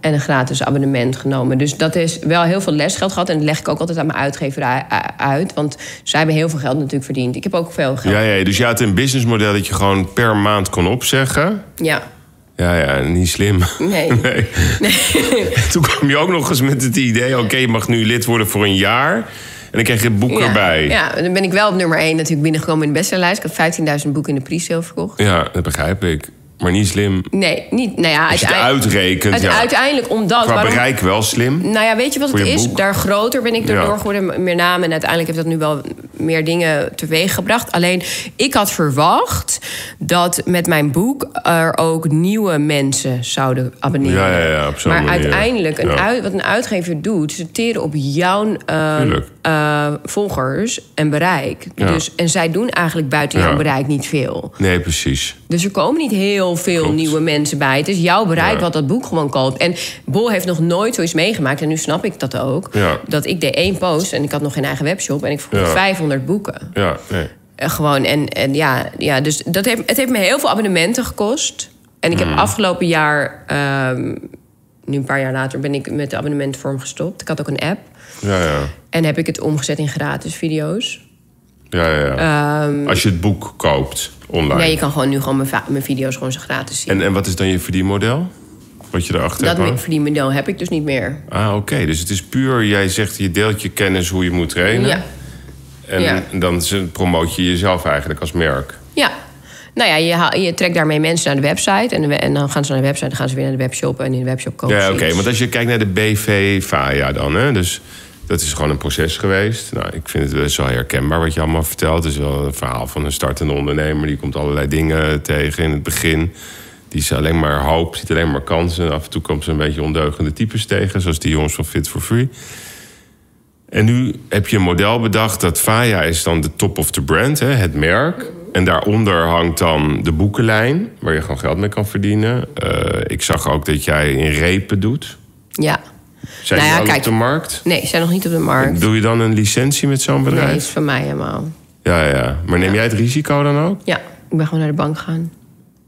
En een gratis abonnement genomen. Dus dat is wel heel veel lesgeld gehad. En dat leg ik ook altijd aan mijn uitgever uit. Want zij hebben heel veel geld natuurlijk verdiend. Ik heb ook veel geld. Ja, ja. Dus je had een businessmodel dat je gewoon per maand kon opzeggen. Ja. Ja, ja. Niet slim. Nee. Nee. Toen kwam je ook nog eens met het idee... oké, je mag nu lid worden voor een jaar. En dan krijg je het boek Ja. erbij. Ja, dan ben ik wel op nummer 1 natuurlijk binnengekomen in de bestsellerlijst. Ik heb 15.000 boeken in de pre-sale verkocht. Ja, dat begrijp ik. Maar niet slim. Nee, niet. Nou ja, Als je het uitrekent, het- ja. Uiteindelijk omdat. Qua waarom- bereik wel slim. Nou ja, weet je wat het is? boek. Daar groter ben ik Ja. erdoor geworden, meer namen. En uiteindelijk heeft dat nu wel meer dingen teweeg gebracht. Alleen, ik had verwacht dat met mijn boek er ook nieuwe mensen zouden abonneren. Ja, ja, ja, op zo'n maar manier. uiteindelijk, een uit, wat een uitgever doet, ze teren op jouw eh, Tuurlijk. eh, volgers en bereik. Dus, en zij doen eigenlijk buiten jouw bereik niet veel. Nee, precies. Dus er komen niet heel veel Klopt. nieuwe mensen bij. Het is jouw bereik Ja. wat dat boek gewoon koopt. En Bol heeft nog nooit zoiets meegemaakt. En nu snap ik dat ook. Ja. Dat ik deed één post en ik had nog geen eigen webshop. En ik Ja. 500 boeken. Ja, nee. Eh, gewoon, en, en ja, ja, dus dat heeft, het heeft me heel veel abonnementen gekost. En ik Hmm. heb afgelopen jaar, ehm, nu een paar jaar later, ben ik met de abonnementvorm gestopt. Ik had ook een app. Ja, ja. En heb ik het omgezet in gratis video's. Ja, ja, ja. Als je het boek koopt online. Ehm, Nee, je kan gewoon nu gewoon mijn, mijn video's gewoon zo gratis zien. en, en wat is dan je verdienmodel? Wat je erachter dat hebt? hangen? verdienmodel heb ik dus niet meer. Ah, oké. Dus het is puur, jij zegt, je deelt je kennis hoe je moet trainen. Ja. En Ja. dan promoot je jezelf eigenlijk als merk. Ja. Nou ja, je, haal- je trekt daarmee mensen naar de website. En, de en dan gaan ze naar de website, dan gaan ze weer naar de webshop. En in de webshop kopen Ja, oké. Want als je kijkt naar de BV VAIA dan, hè. Dus dat is gewoon een proces geweest. Nou, ik vind het best wel herkenbaar wat je allemaal vertelt. Het is wel een verhaal van een startende ondernemer. Die komt allerlei dingen tegen in het begin. Die is alleen maar hoop, ziet alleen maar kansen. Af en toe komt ze een beetje ondeugende types tegen. Zoals die jongens van Fit for Free. En nu heb je een model bedacht dat Faya is dan de top of the brand, hè, het merk. En daaronder hangt dan de boekenlijn, waar je gewoon geld mee kan verdienen. Eh, ik zag ook dat jij in repen doet. Ja. Zijn Nou ja, kijk. op de markt? Nee, ze zijn nog niet op de markt. Doe je dan een licentie met zo'n Nee, bedrijf? is van mij helemaal. Ja, ja. Maar neem jij het risico dan ook? Ja, ik ben gewoon naar de bank gegaan.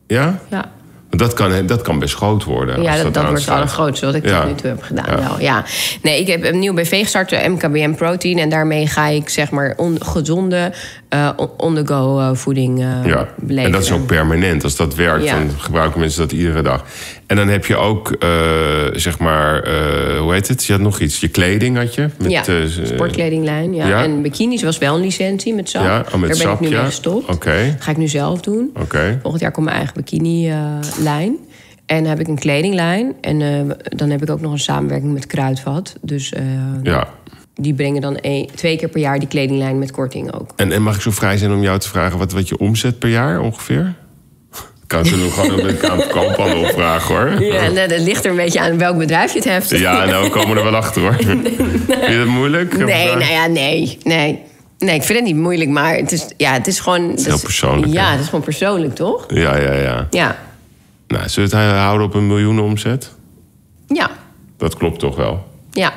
Ja? Ja, dat kan, dat kan best groot worden. ja als dat, dat wordt het allergrootste wat ik Ja. tot nu toe heb gedaan. Ja. Nee, ik heb een nieuw BV gestart, de MKBM Protein. En daarmee ga ik zeg maar on- gezonde eh, on- on-the-go eh, voeding eh Ja, beleveren. en dat is ook permanent. Als dat werkt, Ja. dan gebruiken mensen dat iedere dag. En dan heb je ook, eh, zeg maar, eh, hoe heet het? Je had nog iets. Je kleding had je. Met, ja, eh, sportkledinglijn. Ja. En bikinis was wel een licentie met sap. Ja, oh, met Daar ben sap, ik nu mee gestopt. Oké. Dat ga ik nu zelf doen. Oké. Volgend jaar komt mijn eigen bikini-lijn. en heb ik een kledinglijn. En eh, dan heb ik ook nog een samenwerking met Kruidvat. Dus eh, Ja. die brengen dan twee keer per jaar die kledinglijn met korting ook. En, en mag ik zo vrij zijn om jou te vragen wat, wat je omzet per jaar ongeveer? Kan ze nog gewoon een koophandel opvragen hoor. Ja, eh, dat ligt er een beetje aan welk bedrijf je het hebt. Ja, nou we komen er wel achter hoor. Vind je dat moeilijk? Nee, nou ja, nee, nee. Nee, ik vind het niet moeilijk, maar het is, ja, het is gewoon... Het heel persoonlijk, Ja, hè? het is gewoon persoonlijk, toch? Ja, ja, ja. Ja. Nou, zullen we het houden op een miljoen omzet? Ja. Dat klopt toch wel? Ja.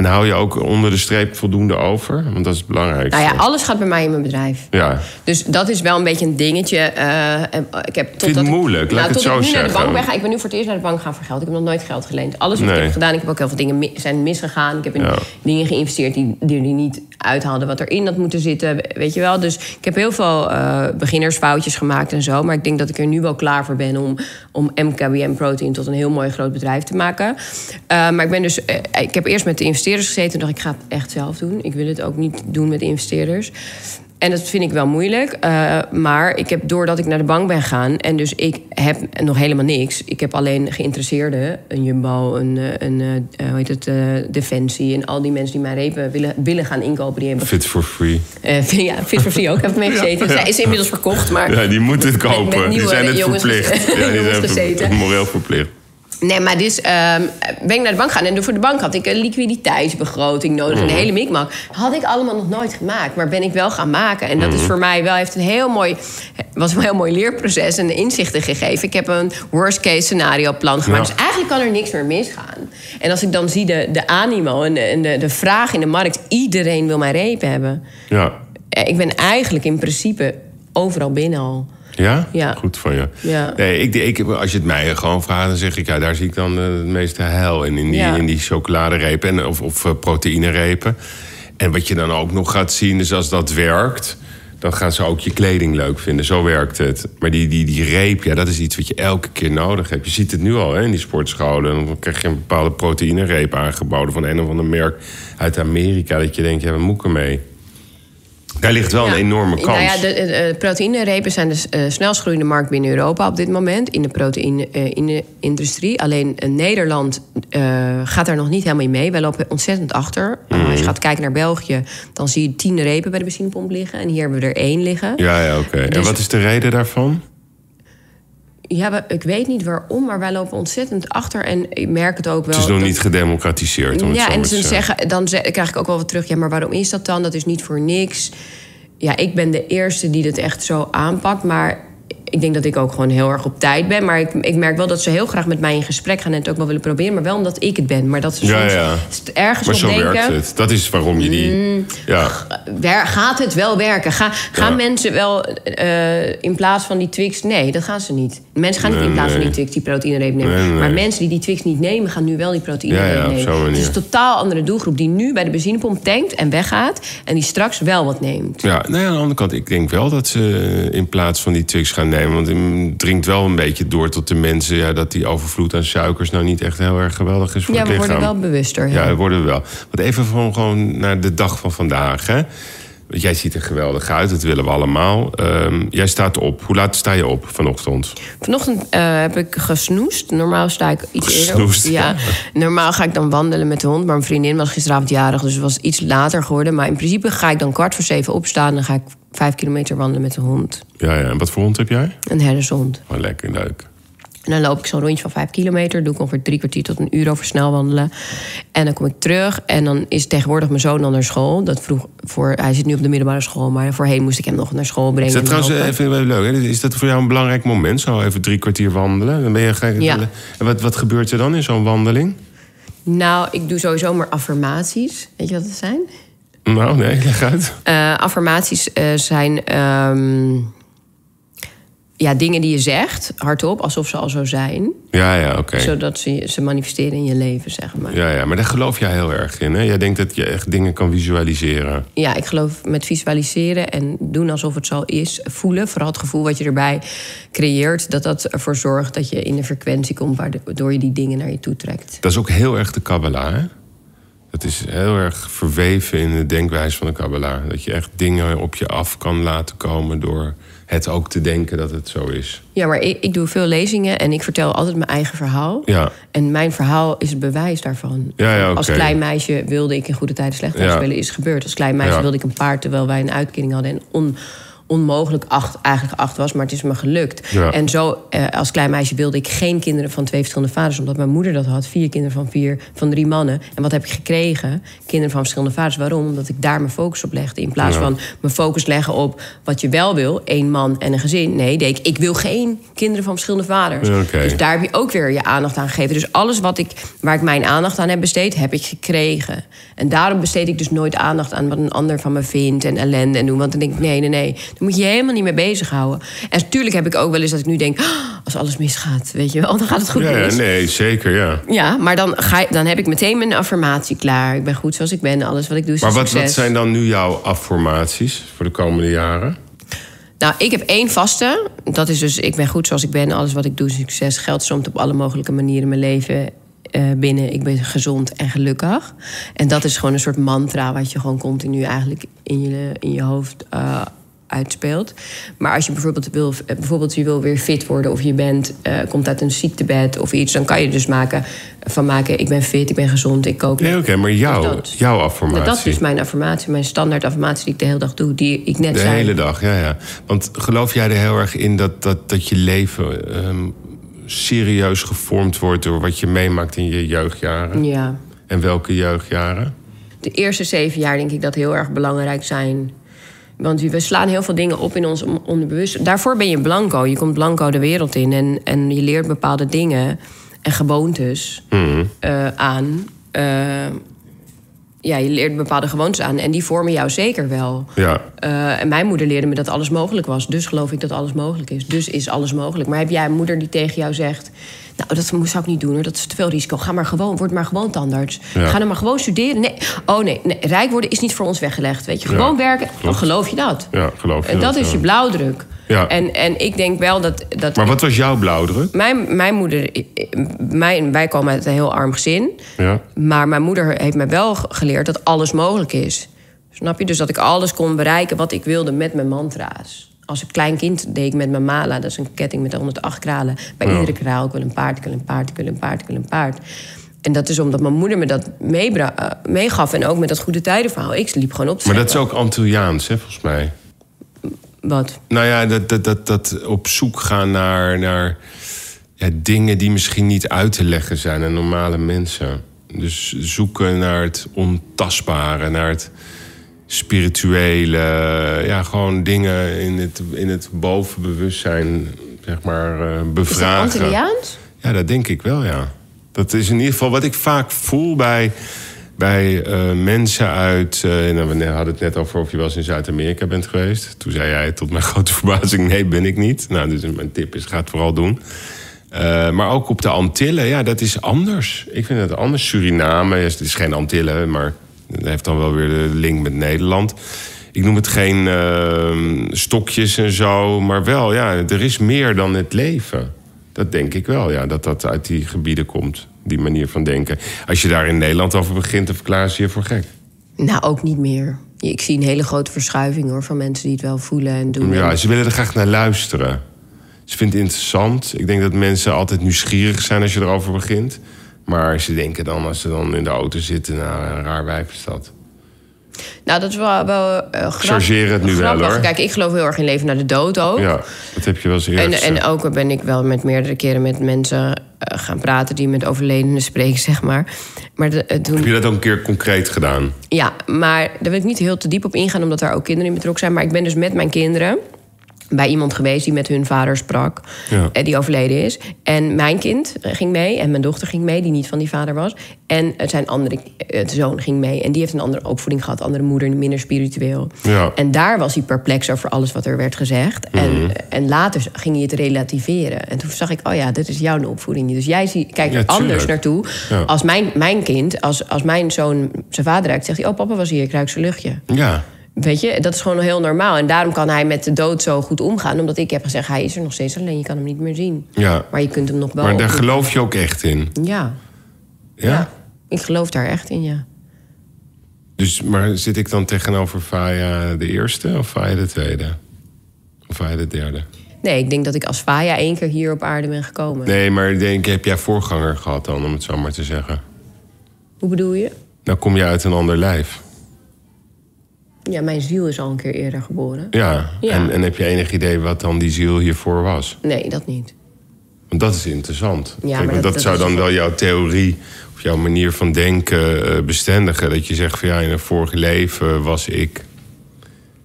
En hou je ook onder de streep voldoende over? Want dat is het belangrijkste. Nou ja, alles gaat bij mij in mijn bedrijf. Ja. Dus dat is wel een beetje een dingetje. En ik heb het totdat moeilijk, nou, ik het zo ik nu naar de bank ben gaan. Ik ben nu voor het eerst naar de bank gaan voor geld. Ik heb nog nooit geld geleend. Alles wat ik heb gedaan, ik heb ook heel veel dingen mi- zijn misgegaan. Ik heb in Ja. dingen geïnvesteerd die, die er niet uithaalden wat erin had moeten zitten. Weet je wel. Dus ik heb heel veel eh, beginnersfoutjes gemaakt en zo. Maar ik denk dat ik er nu wel klaar voor ben om, om MKBM Protein tot een heel mooi groot bedrijf te maken. Maar ik ben dus. ik heb eerst met de investeerders gezeten. Toen dacht ik, ik ga het echt zelf doen. Ik wil het ook niet doen met investeerders. En dat vind ik wel moeilijk. Uh, maar ik heb, doordat ik naar de bank ben gaan... en dus ik heb nog helemaal niks. Ik heb alleen geïnteresseerden. Een Jumbo, een, een uh, hoe heet het, uh, Defensie... en al die mensen die mijn repen willen, willen gaan inkopen. Die hebben... Fit for free. ja, Fit for free ook. heb ik mee gezeten. Zij is inmiddels verkocht, maar... Ja, die moeten het kopen. die zijn het verplicht. Ja, die zijn moreel verplicht. Nee, maar dus um, ben ik naar de bank gegaan. En voor de bank had ik een liquiditeitsbegroting nodig. Mm. Een hele mikmak. Had ik allemaal nog nooit gemaakt. Maar ben ik wel gaan maken. En dat is mhm. voor mij wel... heeft een heel mooi... was een heel mooi leerproces en inzichten gegeven. Ik heb een worst case scenario plan gemaakt. Dus eigenlijk kan er niks meer misgaan. En als ik dan zie de, de animo en, de, en de, de vraag in de markt... iedereen wil mijn reep hebben. Ja. Eh, ik ben eigenlijk in principe overal binnen al. Ja? ja? Goed van je. Ja. Nee, ik, ik, als je het mij gewoon vraagt, dan zeg ik... ja, daar zie ik dan uh, het meeste hel in. In die, in die chocoladerepen en, of, of uh, proteïnerepen. En wat je dan ook nog gaat zien, is als dat werkt... dan gaan ze ook je kleding leuk vinden. Zo werkt het. Maar die, die, die reep, ja, dat is iets wat je elke keer nodig hebt. Je ziet het nu al hè, in die sportscholen. Dan krijg je een bepaalde proteïnereep aangeboden... van een of ander merk uit Amerika. Dat je denkt, ja, wat moet ik ermee? Daar ligt wel een enorme kans. Nou ja, de, de, proteïnerepen zijn de uh, snelst groeiende markt binnen Europa op dit moment in de proteïne-industrie. Uh, Alleen uh, Nederland gaat daar nog niet helemaal in mee. Wij lopen ontzettend achter. Mhm. Als je gaat kijken naar België, dan zie je tien repen bij de benzinepomp liggen. En hier hebben we er één liggen. Ja, ja oké. En dus- wat is de reden daarvan? Ja, ik weet niet waarom, maar wij lopen ontzettend achter. En ik merk het ook wel. Het is nog niet gedemocratiseerd. Om ja, en ze zeggen, dan krijg ik ook wel wat terug. Ja, maar waarom is dat dan? Dat is niet voor niks. Ja, ik ben de eerste die het echt zo aanpakt. Maar ik denk dat ik ook gewoon heel erg op tijd ben. Maar ik, ik merk wel dat ze heel graag met mij in gesprek gaan en het ook wel willen proberen. Maar wel omdat ik het ben. Maar dat ze soms ja, ja. ergens maar op zo denken... werkt het. Dat is waarom je die... Mm, ja. Gaat het wel werken? Ga, gaan mensen wel uh, in plaats van die Twix... Nee, dat gaan ze niet. Mensen gaan niet in plaats van die Twix die proteïnereep nemen. maar mensen die die Twix niet nemen... gaan nu wel die proteïnereep ja, nemen. Het is een totaal andere doelgroep... die nu bij de benzinepomp tankt en weggaat... en die straks wel wat neemt. Ja, nou aan de andere kant... ik denk wel dat ze in plaats van die Twix gaan nemen... want dringt wel een beetje door tot de mensen... Ja, dat die overvloed aan suikers nou niet echt heel erg geweldig is voor ja, het lichaam. Ja, we worden wel bewuster. Ja, we worden wel. Want even van, gewoon naar de dag van vandaag, hè. Jij ziet er geweldig uit, dat willen we allemaal. Um, jij staat op. Hoe laat sta je op vanochtend? Vanochtend uh, heb ik gesnoest. Normaal sta ik iets gesnoest, eerder op. Ja. Normaal ga ik dan wandelen met de hond. Maar mijn vriendin was gisteravond jarig, dus het was iets later geworden. Maar in principe ga ik dan kwart voor zeven opstaan... en dan ga ik vijf kilometer wandelen met de hond. Ja, ja. En wat voor hond heb jij? Een herdershond. Oh, lekker, leuk. En dan loop ik zo'n rondje van vijf kilometer. Doe ik ongeveer drie kwartier tot een uur over snel wandelen. En dan kom ik terug. En dan is tegenwoordig mijn zoon dan naar school. Dat vroeg voor, hij zit nu op de middelbare school. Maar voorheen moest ik hem nog naar school brengen. Is dat trouwens even leuk? Hè? Is dat voor jou een belangrijk moment? Zo even drie kwartier wandelen? Dan ben je ja. En wat, wat gebeurt er dan in zo'n wandeling? Nou, ik doe sowieso maar affirmaties. Weet je wat het zijn? Nou, nee, leg uit. Uh, affirmaties uh, zijn... Um, ja, dingen die je zegt, hardop, alsof ze al zo zijn. Ja, ja, oké. Zodat ze, ze manifesteren in je leven, zeg maar. Ja, ja, maar daar geloof jij heel erg in, hè? Jij denkt dat je echt dingen kan visualiseren. Ja, ik geloof met visualiseren en doen alsof het zo is. Voelen, vooral het gevoel wat je erbij creëert... dat dat ervoor zorgt dat je in een frequentie komt... waardoor je die dingen naar je toe trekt. Dat is ook heel erg de Kabbalah, hè? Dat is heel erg verweven in de denkwijze van de Kabbalah. Dat je echt dingen op je af kan laten komen door het ook te denken dat het zo is. Ja, maar ik, ik doe veel lezingen en ik vertel altijd mijn eigen verhaal. Ja. En mijn verhaal is het bewijs daarvan. Ja, ja, Als klein meisje wilde ik in goede tijden slecht spelen, is gebeurd. Als klein meisje wilde ik een paard terwijl wij een uitkering hadden en on onmogelijk acht, eigenlijk acht was, maar het is me gelukt. En zo, eh, als klein meisje wilde ik geen kinderen van twee verschillende vaders, omdat mijn moeder dat had. Vier kinderen van vier, van drie mannen. En wat heb ik gekregen? Kinderen van verschillende vaders. Waarom? Omdat ik daar mijn focus op legde. In plaats van mijn focus leggen op wat je wel wil, één man en een gezin. Nee, deed ik, ik wil geen kinderen van verschillende vaders. Dus daar heb je ook weer je aandacht aan gegeven. Dus alles wat ik, waar ik mijn aandacht aan heb besteed, heb ik gekregen. En daarom besteed ik dus nooit aandacht aan wat een ander van me vindt en ellende en doen. Want dan denk ik, nee, nee, nee moet je helemaal niet mee bezighouden. En natuurlijk heb ik ook wel eens dat ik nu denk... Oh, als alles misgaat, weet je wel, dan gaat het goed ja, Nee, zeker, ja. Ja, maar dan, ga, dan heb ik meteen mijn affirmatie klaar. Ik ben goed zoals ik ben, alles wat ik doe is Maar wat, wat zijn dan nu jouw affirmaties voor de komende jaren? Nou, ik heb één vaste. Dat is dus, ik ben goed zoals ik ben. Alles wat ik doe is succes. Geld stroomt op alle mogelijke manieren in mijn leven eh, binnen: ik ben gezond en gelukkig. En dat is gewoon een soort mantra wat je gewoon continu eigenlijk in je, in je hoofd uh, uitspeelt. Maar als je bijvoorbeeld wil, bijvoorbeeld je wil weer fit worden of je bent, uh, komt uit een ziektebed of iets, dan kan je dus maken van maken: ik ben fit, ik ben gezond, ik kook. Nee, oké, maar jouw, dus jouw affirmatie. dat is mijn affirmatie, mijn standaard affirmatie die ik de hele dag doe, die ik net de zei. De hele dag, ja, ja. Want geloof jij er heel erg in dat, dat, dat je leven um, serieus gevormd wordt door wat je meemaakt in je jeugdjaren? Ja. En welke jeugdjaren? De eerste zeven jaar denk ik dat heel erg belangrijk zijn. Want we slaan heel veel dingen op in ons onderbewust. Daarvoor ben je blanco. Je komt blanco de wereld in en, en je leert bepaalde dingen en gewoontes mm. uh, aan. Uh, ja, je leert bepaalde gewoontes aan en die vormen jou zeker wel. Ja. Uh, en mijn moeder leerde me dat alles mogelijk was. Dus geloof ik dat alles mogelijk is. Dus is alles mogelijk. Maar heb jij een moeder die tegen jou zegt... nou, dat zou ik niet doen hoor, dat is te veel risico. Ga maar gewoon, word maar gewoon tandarts. Ja. Ga dan maar gewoon studeren. Nee, oh nee, nee, rijk worden is niet voor ons weggelegd. Weet je, gewoon Ja, werken, dan geloof je dat. Ja, geloof je En dat dat, is je blauwdruk. Ja. En, en ik denk wel dat... dat Maar wat was jouw blauwdruk? mijn, mijn moeder... Mijn, wij komen uit een heel arm gezin. Ja. Maar mijn moeder heeft me wel ge- geleerd dat alles mogelijk is. Snap je? Dus dat ik alles kon bereiken wat ik wilde met mijn mantra's. Als een klein kind deed ik met mijn mala, dat is een ketting met 108 kralen. Bij Ja. iedere kraal, ik wil een paard, ik wil een paard, ik wil een paard, ik wil een paard. En dat is omdat mijn moeder me dat eh, meegaf. En ook met dat goede tijdenverhaal. Ik liep gewoon op te Maar dat is ook Antilliaans, hè, volgens mij. Wat? Nou ja, dat, dat, dat, dat op zoek gaan naar, naar ja, dingen die misschien niet uit te leggen zijn aan normale mensen. Dus zoeken naar het ontastbare, naar het spirituele. Ja, gewoon dingen in het, in het bovenbewustzijn, zeg maar, eh, Is dat bevragen. Antilliaans? Ja, dat denk ik wel, ja. Dat is in ieder geval wat ik vaak voel bij, bij eh, mensen uit... eh, nou, we hadden het net over of je wel eens in Zuid-Amerika bent geweest. Toen zei jij tot mijn grote verbazing, nee, ben ik niet. Nou, dus mijn tip is, ga het vooral doen. Maar ook op de Antillen, ja, dat is anders. Ik vind het anders. Suriname, het is geen Antillen, maar dat heeft dan wel weer de link met Nederland. Ik noem het geen eh, stokjes en zo, maar wel, ja, er is meer dan het leven. Dat denk ik wel, ja, dat dat uit die gebieden komt, die manier van denken. Als je daar in Nederland over begint, dan verklaren ze je voor gek. Nou, ook niet meer. Ik zie een hele grote verschuiving hoor, van mensen die het wel voelen en doen. Ja, ze willen er graag naar luisteren. Ze vinden het interessant. Ik denk dat mensen altijd nieuwsgierig zijn als je erover begint. Maar ze denken dan, als ze dan in de auto zitten... nou, een raar wijf is dat. Nou, dat is wel, wel Chargeer het nu wel, hoor. Kijk, ik geloof heel erg in leven naar de dood ook. Ja, dat heb je wel eens eerder En, gezegd. en ook ben ik wel met meerdere keren met mensen eh, gaan praten die met overledenen spreken, zeg maar. Maar de, toen, Heb je dat ook een keer concreet gedaan? ja, maar daar wil ik niet heel te diep op ingaan, omdat daar ook kinderen in betrokken zijn. Maar ik ben dus met mijn kinderen bij iemand geweest die met hun vader sprak, Ja. eh, die overleden is. En mijn kind eh, ging mee en mijn dochter ging mee, die niet van die vader was. En zijn andere eh, zoon ging mee. En die heeft een andere opvoeding gehad, andere moeder, minder spiritueel. Ja. En daar was hij perplex over alles wat er werd gezegd. Mhm. En, en later ging hij het relativeren. En toen zag ik, oh ja, dit is jouw opvoeding. Dus jij zie, kijkt Ja, er anders naartoe. Als mijn, mijn kind, als, als mijn zoon zijn vader ruikt... zegt hij, oh papa was hier, ik ruik zijn luchtje. Ja. Weet je, dat is gewoon heel normaal. En daarom kan hij met de dood zo goed omgaan. Omdat ik heb gezegd, hij is er nog steeds, alleen je kan hem niet meer zien. ja. Maar je kunt hem nog wel... Maar daar geloof je ook echt in? Ja, Ja? ja. Ik geloof daar echt in, ja. Dus, maar zit ik dan tegenover Faya de eerste of Faya de tweede? Of Faya de derde? Nee, ik denk dat ik als Faya één keer hier op aarde ben gekomen. Nee, maar ik denk, heb jij voorganger gehad dan, om het zo maar te zeggen? Hoe bedoel je? Nou kom je uit een ander lijf. Ja, mijn ziel is al een keer eerder geboren. Ja. Ja. En, en heb je enig idee wat dan die ziel hiervoor was? Nee, dat niet. Want dat is interessant. Ja, Kijk, maar dat- dat, dat zou is- dan wel jouw theorie of jouw manier van denken eh, bestendigen. Dat je zegt van ja, in een vorig leven was ik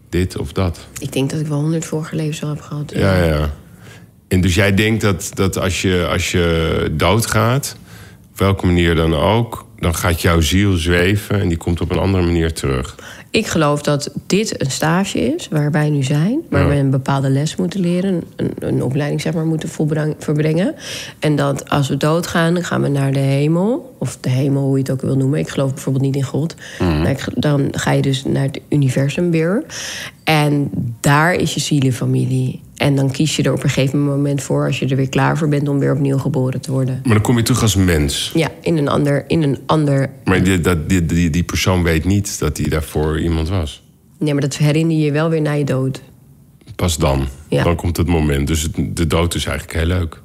dit of dat. Ik denk dat ik wel honderd vorige levens al heb gehad. Ja, ja. En dus jij denkt dat, dat als, je, als je doodgaat, welke manier dan ook, dan gaat jouw ziel zweven en die komt op een andere manier terug. Ik geloof dat dit een stage is waar wij nu zijn. Waar Ja. we een bepaalde les moeten leren. Een, een opleiding zeg maar moeten verbrengen. En dat als we doodgaan, dan gaan we naar de hemel. Of de hemel, hoe je het ook wil noemen. Ik geloof bijvoorbeeld niet in God. Maar ik- Dan ga je dus naar het universum weer. En daar is je zielenfamilie. En dan kies je er op een gegeven moment voor, als je er weer klaar voor bent, om weer opnieuw geboren te worden. Maar dan kom je terug als mens. Ja, in een ander. In een ander Maar die, dat, die, die, die persoon weet niet dat hij daarvoor iemand was. nee, maar dat herinner je je wel weer na je dood. Pas dan. Ja. Dan komt het moment. Dus het- de dood is eigenlijk heel leuk.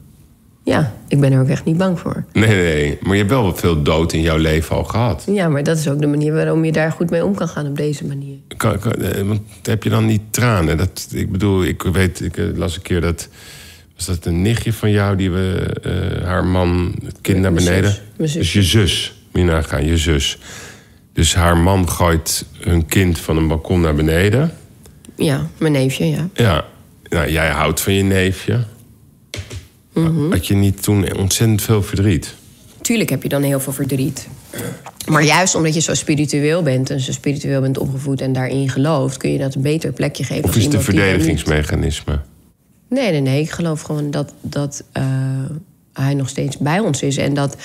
Ja, ik ben er ook echt niet bang voor. Nee, nee. Maar je hebt wel veel dood in jouw leven al gehad. Ja, maar dat is ook de manier waarom je daar goed mee om kan gaan op deze manier. Kan, kan- eh, want heb je dan niet tranen? Dat, ik bedoel, ik weet, ik eh, las een keer dat... Was dat een nichtje van jou die we, eh, haar man, het kind naar beneden... zus. Dus je zus, moet je nagaan, je zus. Dus haar man gooit hun kind van een balkon naar beneden. Ja, mijn neefje, ja. Ja, nou, jij houdt van je neefje. Mhm. Had je niet toen ontzettend veel verdriet? Tuurlijk heb je dan heel veel verdriet. Maar juist omdat je zo spiritueel bent en zo spiritueel bent opgevoed en daarin gelooft, kun je dat een beter plekje geven. Of is het een verdedigingsmechanisme? Nee, nee, nee. Ik geloof gewoon dat, dat eh, hij nog steeds bij ons is. En dat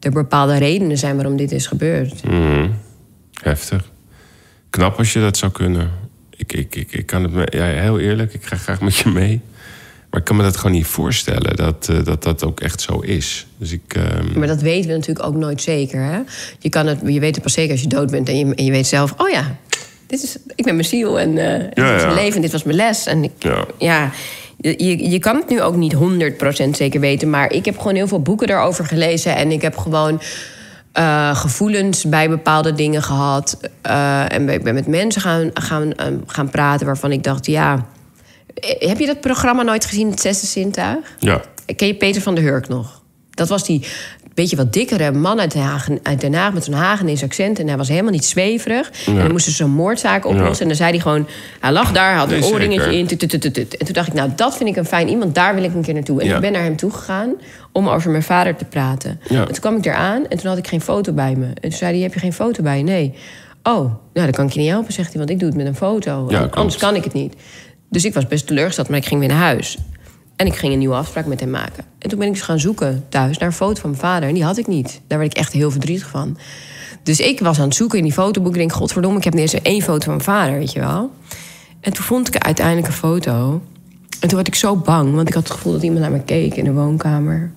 er bepaalde redenen zijn waarom dit is gebeurd. Mhm. Heftig. Knap als je dat zou kunnen. Ik, ik, ik, ik kan het me, ja, heel eerlijk, ik ga graag met je mee. Maar ik kan me dat gewoon niet voorstellen dat eh, dat, dat ook echt zo is. Dus ik. ehm, Maar dat weten we natuurlijk ook nooit zeker. Hè? Je, kan het, je weet het pas zeker als je dood bent. En je, en je weet zelf, oh ja, dit is, ik ben mijn ziel. En eh, dit Ja, is ja. mijn leven en dit was mijn les. En ik, Ja. ja, je, je kan het nu ook niet 100% zeker weten. Maar ik heb gewoon heel veel boeken daarover gelezen. En ik heb gewoon eh, gevoelens bij bepaalde dingen gehad. Eh, en ik ben met mensen gaan, gaan, gaan praten waarvan ik dacht, ja... eh, Heb je dat programma nooit gezien, Het Zesde Zintuig? ja. Ken je Peter van der Hurk nog? Dat was die beetje wat dikkere man uit Den Haag, uit Den Haag met zo'n Hagenees accent. En hij was helemaal niet zweverig. En dan moesten ze zo'n moordzaak oplossen. Ja. En dan zei hij gewoon... Hij lag daar, had een Nee, oorringetje in. tut, tut, tut, tut. En toen dacht ik, nou, dat vind ik een fijn iemand. Daar wil ik een keer naartoe. En Ja. ik ben naar hem toe gegaan om over mijn vader te praten. Ja. En toen kwam ik daar aan en toen had ik geen foto bij me. En toen zei hij, heb je geen foto bij je? Nee. Oh, nou, dan kan ik je niet helpen, zegt hij. Want ik doe het met een foto. Anders kan ik het niet. Dus ik was best teleurgesteld, maar ik ging weer naar huis. En ik ging een nieuwe afspraak met hem maken. En toen ben ik dus gaan zoeken thuis naar een foto van mijn vader. En die had ik niet. Daar werd ik echt heel verdrietig van. Dus ik was aan het zoeken in die fotoboek. Ik denk, godverdomme, ik heb eens één foto van mijn vader, weet je wel. En toen vond ik uiteindelijk een foto. En toen werd ik zo bang, want ik had het gevoel dat iemand naar me keek in de woonkamer.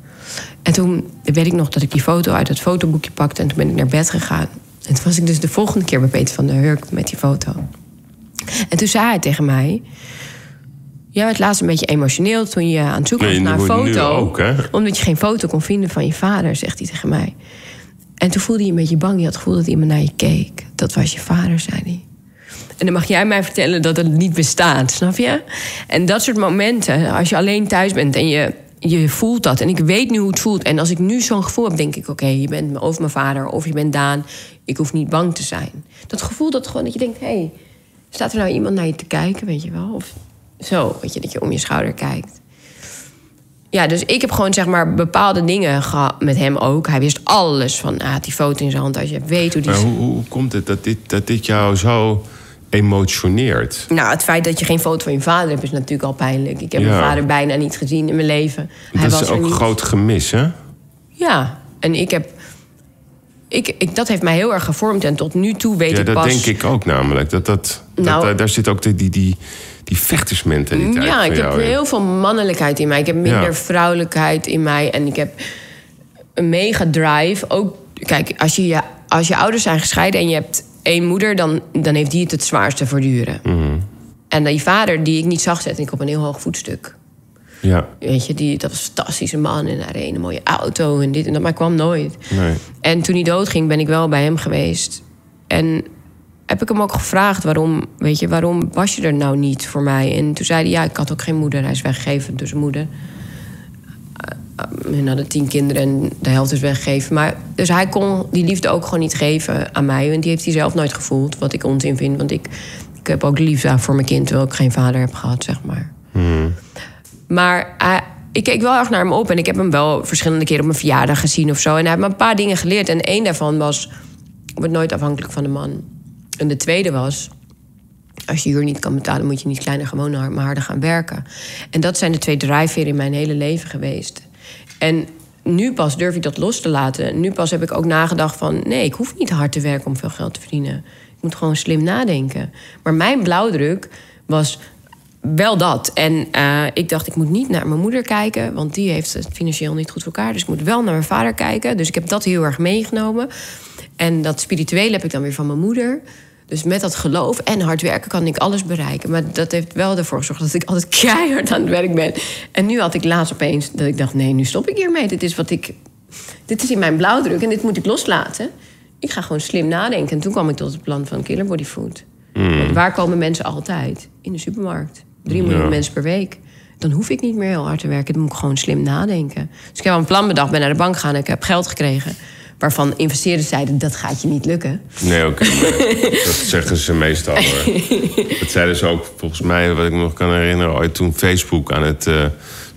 En toen weet ik nog dat ik die foto uit het fotoboekje pakte... en toen ben ik naar bed gegaan. En toen was ik dus de volgende keer bij Peter van der Hurk met die foto. En toen zei hij tegen mij... Jij werd laatst een beetje emotioneel toen je aan het zoeken Nee, was naar een foto. ook? Omdat je geen foto kon vinden van je vader, zegt hij tegen mij. En toen voelde hij een beetje bang. Je had het gevoel dat iemand naar je keek. Dat was je vader, zei hij. En dan mag jij mij vertellen dat het niet bestaat, snap je? En dat soort momenten, als je alleen thuis bent en je, je voelt dat. En ik weet nu hoe het voelt. En als ik nu zo'n gevoel heb, denk ik... oké, je bent of mijn vader of je bent Daan. Ik hoef niet bang te zijn. Dat gevoel dat gewoon dat je denkt... hé, hey, staat er nou iemand naar je te kijken, weet je wel? Of zo, weet je, dat je om je schouder kijkt. Ja, dus ik heb gewoon zeg maar bepaalde dingen gehad met hem ook. Hij wist alles van, ah, die foto in zijn hand. Als je weet hoe die... Maar hoe, hoe komt het dat dit, dat dit jou zo emotioneert? Nou, het feit dat je geen foto van je vader hebt is natuurlijk al pijnlijk. Ik heb Ja. mijn vader bijna niet gezien in mijn leven. Hij dat was is ook een groot gemis, hè? Ja, en ik heb... Ik, ik, dat heeft mij heel erg gevormd. En tot nu toe weet Ja, ik dat pas... denk ik ook namelijk. Dat, dat, dat, Nou- daar, daar zit ook die, die, die, die vechtersmentaliteit Ja, van ik heb heel veel mannelijkheid in mij. Ik heb minder Ja. vrouwelijkheid in mij. En ik heb een mega drive. Ook, kijk, als je, als je ouders zijn gescheiden en je hebt één moeder... dan, dan heeft die het het zwaarste verduren. Mhm. En die vader die ik niet zag, zette ik op een heel hoog voetstuk. Ja, Weet je, die, dat was een fantastische man en hij reed een mooie auto en dit en dat, maar kwam nooit. nee. En toen hij doodging, ben ik wel bij hem geweest. En heb ik hem ook gevraagd waarom, weet je, waarom was je er nou niet voor mij? En toen zei hij, ja, ik had ook geen moeder. Hij is weggegeven zijn moeder. Uh, hadden tien kinderen en de helft is weggegeven. Maar, dus hij kon die liefde ook gewoon niet geven aan mij. Want die heeft hij zelf nooit gevoeld, wat ik onzin vind. Want ik, ik heb ook liefde voor mijn kind, terwijl ik geen vader heb gehad, zeg maar. Maar hij- ik keek wel erg naar hem op. En ik heb hem wel verschillende keren op mijn verjaardag gezien of zo. En hij heeft me een paar dingen geleerd. En één daarvan was... word nooit afhankelijk van de man. En de tweede was... als je huur niet kan betalen... moet je niet kleiner gewoon maar harder gaan werken. En dat zijn de twee drijfveren in mijn hele leven geweest. En nu pas durf ik dat los te laten. Nu pas heb ik ook nagedacht van... nee, ik hoef niet hard te werken om veel geld te verdienen. Ik moet gewoon slim nadenken. Maar mijn blauwdruk was wel dat. En eh, ik dacht, ik moet niet naar mijn moeder kijken, want die heeft het financieel niet goed voor elkaar. Dus ik moet wel naar mijn vader kijken. Dus ik heb dat heel erg meegenomen. En dat spirituele heb ik dan weer van mijn moeder. Dus met dat geloof en hard werken kan ik alles bereiken. Maar dat heeft wel ervoor gezorgd dat ik altijd keihard aan het werk ben. En nu had ik laatst opeens dat ik dacht: nee, nu stop ik hiermee. Dit is wat ik. Dit is in mijn blauwdruk en dit moet ik loslaten. Ik ga gewoon slim nadenken. En toen kwam ik tot het plan van Killer Body Food. Want waar komen mensen altijd? In de supermarkt. Drie miljoen Ja. mensen per week. Dan hoef ik niet meer heel hard te werken. Dan moet ik gewoon slim nadenken. Dus ik heb een plan bedacht, ben naar de bank gegaan en ik heb geld gekregen. Waarvan investeerders zeiden, dat gaat je niet lukken. Nee, oké. dat zeggen ze meestal hoor. Dat zeiden ze ook volgens mij, wat ik me nog kan herinneren, ooit toen Facebook aan het eh,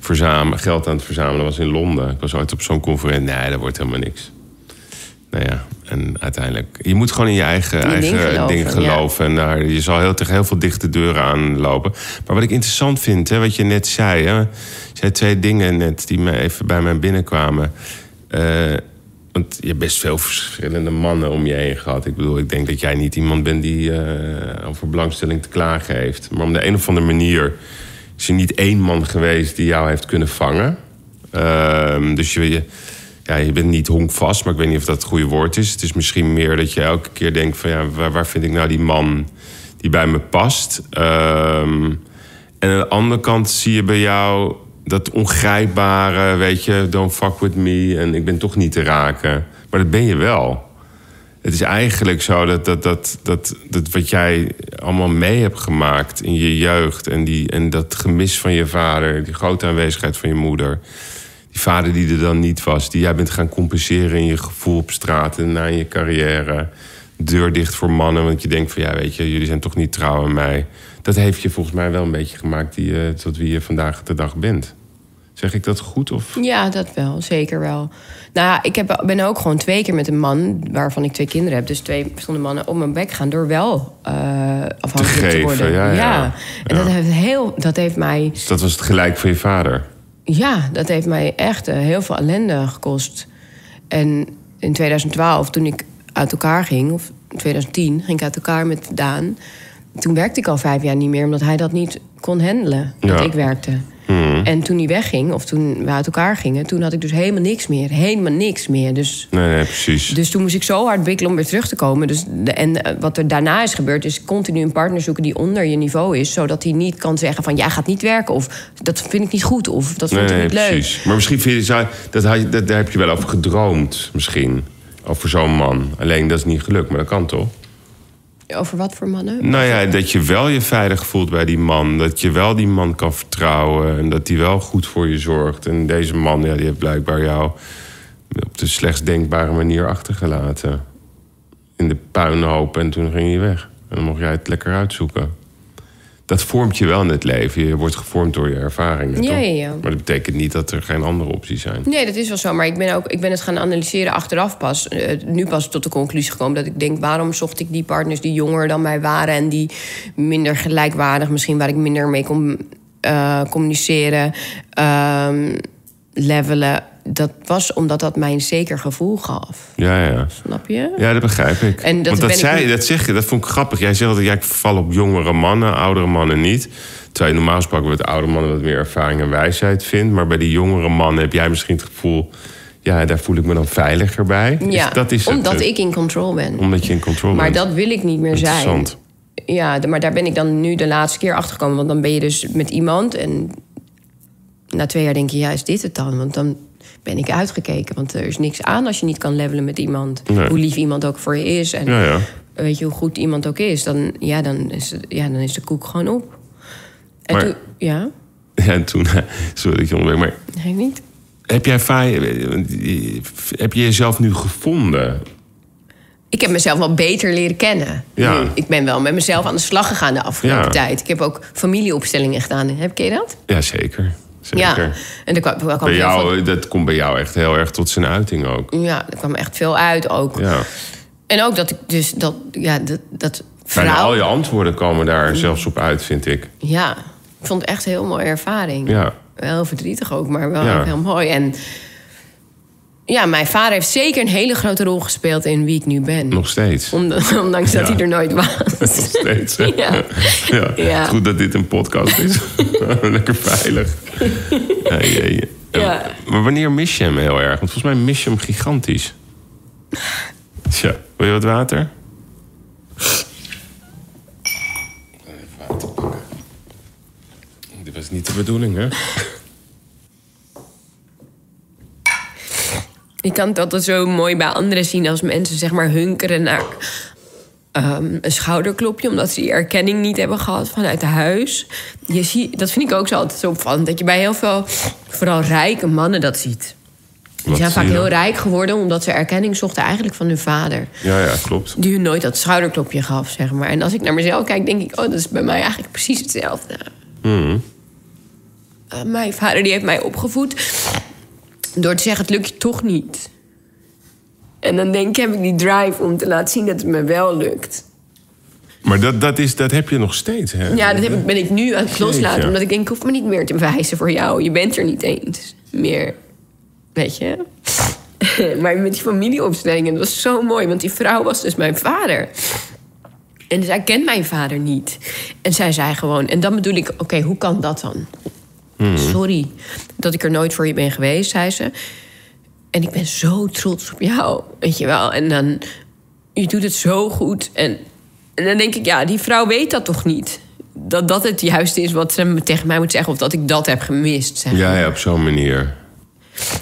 verzamelen, geld aan het verzamelen was in Londen. Ik was ooit op zo'n conferentie. Nee, dat wordt helemaal niks. Nou ja, en uiteindelijk. Je moet gewoon in je eigen, je ding eigen geloven, ding geloven. En daar, je zal heel, tegen heel veel dichte deuren aanlopen. Maar wat ik interessant vind, hè, wat je net zei. Hè, je zei twee dingen net die me even bij mij binnenkwamen. Eh, want je hebt best veel verschillende mannen om je heen gehad. Ik bedoel, ik denk dat jij niet iemand bent die eh, over belangstelling te klagen heeft. Maar om de een of andere manier is er niet één man geweest die jou heeft kunnen vangen. Ehm, dus je, je- ja, je bent niet honkvast, maar ik weet niet of dat het goede woord is. Het is misschien meer dat je elke keer denkt van ja, waar, waar vind ik nou die man die bij me past? Ehm, en aan de andere kant zie je bij jou dat ongrijpbare, weet je, don't fuck with me en ik ben toch niet te raken. Maar dat ben je wel. Het is eigenlijk zo dat, dat, dat, dat, dat wat jij allemaal mee hebt gemaakt in je jeugd en, die, en dat gemis van je vader, die grote aanwezigheid van je moeder, die vader die er dan niet was, die jij bent gaan compenseren in je gevoel op straat en na je carrière. Deur dicht voor mannen, want je denkt van ja, weet je, jullie zijn toch niet trouw aan mij. Dat heeft je volgens mij wel een beetje gemaakt die, je- tot wie je vandaag de dag bent. Zeg ik dat goed? Of? Ja, dat wel, zeker wel. Nou, ja, ik heb, ben ook gewoon twee keer met een man, waarvan ik twee kinderen heb, dus twee verschillende mannen, op mijn bek gaan door wel eh, afhankelijk te, geven, worden. ja, ja. En Ja. Dat, heeft heel, dat heeft mij, Dus dat was het gelijk van je vader. ja, dat heeft mij echt eh, heel veel ellende gekost. En in 2012, toen ik uit elkaar ging, of in 2010, ging ik uit elkaar met Daan. Toen werkte ik al vijf jaar niet meer, omdat hij dat niet kon handelen, dat ik werkte. En toen hij wegging, of toen we uit elkaar gingen, toen had ik dus helemaal niks meer. Helemaal niks meer. Dus, Nee, nee, precies. dus toen moest ik zo hard bikkelen om weer terug te komen. Dus de, en eh, wat er daarna is gebeurd, is continu een partner zoeken die onder je niveau is. Zodat hij niet kan zeggen van jij gaat niet werken. Of dat vind ik niet goed. Of dat vind Nee, ik nee, niet leuk. precies. Maar misschien vind je, dat, dat, daar heb je wel over gedroomd, misschien. Over zo'n man. Alleen dat is niet gelukt, maar dat kan toch? Over wat voor mannen? Nou ja, dat je wel je veilig voelt bij die man. Dat je wel die man kan vertrouwen. En dat die wel goed voor je zorgt. En deze man, ja, die heeft blijkbaar jou op de slechtst denkbare manier achtergelaten. In de puinhoop en toen ging je weg. En dan mocht jij het lekker uitzoeken. Dat vormt je wel in het leven. Je wordt gevormd door je ervaringen. Ja, ja. Maar dat betekent niet dat er geen andere opties zijn. Nee, dat is wel zo. Maar ik ben, ook, ik ben het gaan analyseren achteraf pas. Eh, nu pas tot de conclusie gekomen dat ik denk... waarom zocht ik die partners die jonger dan mij waren... en die minder gelijkwaardig, misschien waar ik minder mee kon eh, communiceren... ehm, levelen. Dat was omdat dat mij een zeker gevoel gaf. Ja, ja. Snap je? Ja, dat begrijp ik. En dat Want dat, ik zei, dat zeg je, dat vond ik grappig. Jij zegt dat jij val op jongere mannen, oudere mannen niet. Terwijl je normaal gesproken met oudere mannen wat meer ervaring en wijsheid vindt. Maar bij die jongere mannen heb jij misschien het gevoel... ja, daar voel ik me dan veiliger bij. Ja, Is- dat is omdat ik in control ben. Omdat je in controle Maar bent. dat wil ik niet meer zijn. Interessant. Ja, maar daar ben ik dan nu de laatste keer achter gekomen. Want dan ben je dus met iemand en na twee jaar denk je, ja, is dit het dan? Want dan ben ik uitgekeken. Want er is niks aan als je niet kan levelen met iemand. Nee. Hoe lief iemand ook voor je is. En Ja, ja. weet je hoe goed iemand ook is. Dan, ja, dan, is, het- ja, dan is de koek gewoon op. En Maar- toen, ja, Ja, en toen... Sorry dat je onderbreek, maar nee, niet. heb jij heb je jezelf nu gevonden? Ik heb mezelf wel beter leren kennen. Ja. Nu. Ik ben wel met mezelf aan de slag gegaan de afgelopen Ja. tijd. Ik heb ook familieopstellingen gedaan. Heb je dat? Ja, zeker. Ja. En er kwam, er kwam Bij veel- jou, dat komt bij jou echt heel erg tot zijn uiting ook. Ja, er kwam echt veel uit ook. Ja. En ook dat ik dus dat, ja, dat, dat Bijna vrouw... al je antwoorden komen daar zelfs op uit, vind ik. Ja, ik vond het echt een heel mooie ervaring. Ja. Wel verdrietig ook, maar wel Ja. heel mooi. En Ja, mijn vader heeft zeker een hele grote rol gespeeld in wie ik nu ben. Nog steeds. Om- Ondanks dat Ja. hij er nooit was. Nog steeds. hè? Ja. Ja. Ja. Goed dat dit een podcast is. Lekker veilig. Ja, jee. Ja. Maar wanneer mis je hem heel erg? Want volgens mij mis je hem gigantisch. Tja, wil je wat water? Even water pakken. Dit was niet de bedoeling, hè? Ik kan het altijd zo mooi bij anderen zien als mensen zeg maar hunkeren naar ehm, een schouderklopje, omdat ze die erkenning niet hebben gehad vanuit huis. Je ziet, dat vind ik ook zo altijd zo opvallend, dat je bij heel veel, vooral rijke mannen, dat ziet. Die zijn vaak heel rijk geworden omdat ze erkenning zochten eigenlijk van hun vader. Ja, ja, klopt. Die hun nooit dat schouderklopje gaf, zeg maar. En als ik naar mezelf kijk, denk ik, oh, dat is bij mij eigenlijk precies hetzelfde. Mhm. Uh, mijn vader die heeft mij opgevoed door te zeggen: het lukt je toch niet. En dan denk ik, heb ik die drive om te laten zien dat het me wel lukt. Maar dat, dat, is, dat heb je nog steeds, hè? Ja, dat heb ik, ben ik nu aan het loslaten. Jeetje. Omdat ik denk, ik hoef me niet meer te wijzen voor jou. Je bent er niet eens meer. Weet je? maar met die familieopstellingen, dat was zo mooi. Want die vrouw was dus mijn vader. En zij kent mijn vader niet. En zij zei gewoon... En dan bedoel ik, oké, hoe kan dat dan? Sorry dat ik er nooit voor je ben geweest, zei ze. En ik ben zo trots op jou, weet je wel. En dan, je doet het zo goed. En, en dan denk ik, ja, die vrouw weet dat toch niet? Dat dat het juiste is wat ze tegen mij moet zeggen... of dat ik dat heb gemist, zeg Ja, ja, op zo'n manier.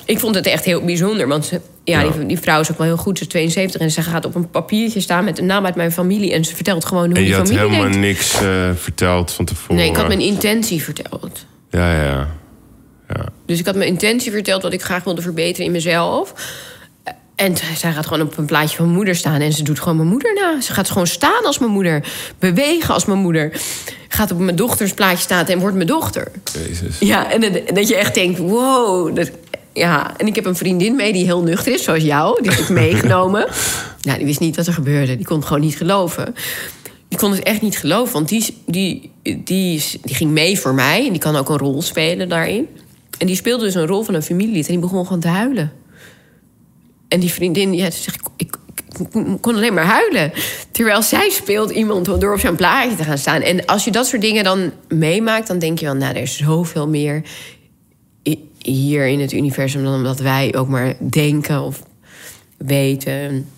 ik vond het echt heel bijzonder. Want ze, ja, Ja. Die, die vrouw is ook wel heel goed. Ze is 72 en ze gaat op een papiertje staan met een naam uit mijn familie. En ze vertelt gewoon hoe En die je had familie helemaal denkt. niks eh, verteld van tevoren. Nee, ik had mijn intentie verteld. Ja, ja. Ja. Dus ik had mijn intentie verteld wat ik graag wilde verbeteren in mezelf. En zij gaat gewoon op een plaatje van mijn moeder staan. En ze doet gewoon mijn moeder na. Ze gaat gewoon staan als mijn moeder. Bewegen als mijn moeder. Gaat op mijn dochters plaatje staan en wordt mijn dochter. Jezus. Ja, en dat- dat je echt denkt, wow. Dat, ja, en ik heb een vriendin mee die heel nuchter is, zoals jou. Die heb ik meegenomen. nou, die wist niet wat er gebeurde. Die kon het gewoon niet geloven. Die kon het echt niet geloven, want die, die, die, die ging mee voor mij. En die kan ook een rol spelen daarin. En die speelde dus een rol van een familielid. En die begon gewoon te huilen. En die vriendin, ja, ze zegt, ik, kon alleen maar huilen. Terwijl zij speelt iemand door op zo'n plaatje te gaan staan. En als je dat soort dingen dan meemaakt, dan denk je wel, nou, er is zoveel meer hier in het universum dan dat wij ook maar denken of weten.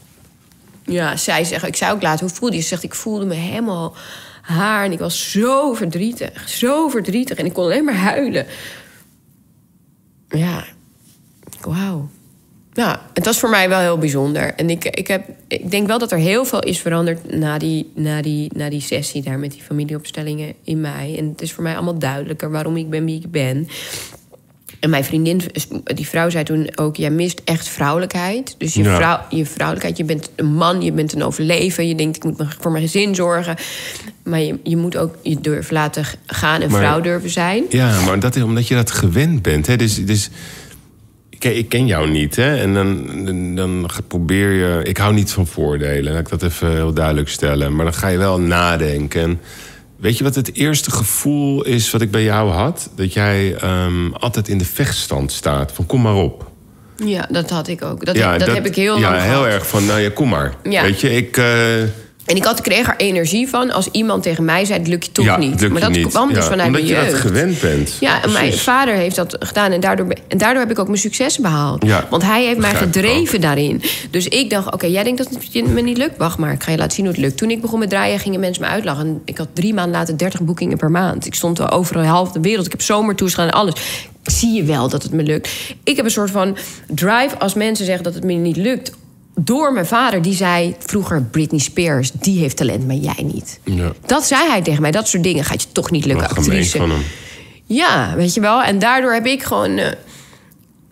Ja, zij zegt, ik zou ook laten, hoe voelde je? Ze zegt, ik voelde me helemaal haar en ik was zo verdrietig, zo verdrietig en ik kon alleen maar huilen. Ja, wauw. Ja, het was voor mij wel heel bijzonder. En ik, ik, heb, ik denk wel dat er heel veel is veranderd na die, na, die, na die sessie daar met die familieopstellingen in mij. En het is voor mij allemaal duidelijker waarom ik ben wie ik ben. En mijn vriendin, die vrouw, zei toen ook: Jij mist echt vrouwelijkheid. Dus je, Ja. vrouw, je vrouwelijkheid, je bent een man, je bent een overlever. Je denkt: Ik moet voor mijn gezin zorgen. Maar je, je moet ook je durven laten gaan en Maar- vrouw durven zijn. Ja, maar dat is omdat je dat gewend bent. Hè? Dus, dus, kijk, ik ken jou niet, hè? En dan, dan, dan probeer je... Ik hou niet van voordelen, laat ik dat even heel duidelijk stellen. Maar dan ga je wel nadenken. Weet je wat het eerste gevoel is wat ik bij jou had? Dat jij ehm, altijd in de vechtstand staat. Van kom maar op. Ja, dat had ik ook. Dat, ja, dat, heb ik heel Ja, lang heel gehad. erg van, nou ja, kom maar. Ja. Weet je, ik... eh, En ik had, kreeg er energie van als iemand tegen mij zei: Het lukt je toch ja, niet. lukt maar je dat niet. kwam dus Ja, vanuit Omdat mijn je jeugd. dat gewend bent. Ja, en mijn vader heeft dat gedaan en daardoor, en daardoor heb ik ook mijn successen behaald. Ja, Want hij heeft mij gedreven daarin. Dus ik dacht, oké, jij denkt dat het me niet lukt? Wacht maar, ik ga je laten zien hoe het lukt. Toen ik begon met draaien, gingen mensen me uitlachen. En ik had drie maanden later 30 boekingen per maand. Ik stond wel overal half de wereld. Ik heb zomertours gedaan en alles. Zie je wel dat het me lukt? Ik heb een soort van drive als mensen zeggen dat het me niet lukt. Door mijn vader, die zei vroeger... Britney Spears, die heeft talent, maar jij niet. Ja. Dat zei hij tegen mij. Dat soort dingen gaat je toch niet lukken, Wat actrice. van hem. Ja, weet je wel. En daardoor heb ik gewoon, eh,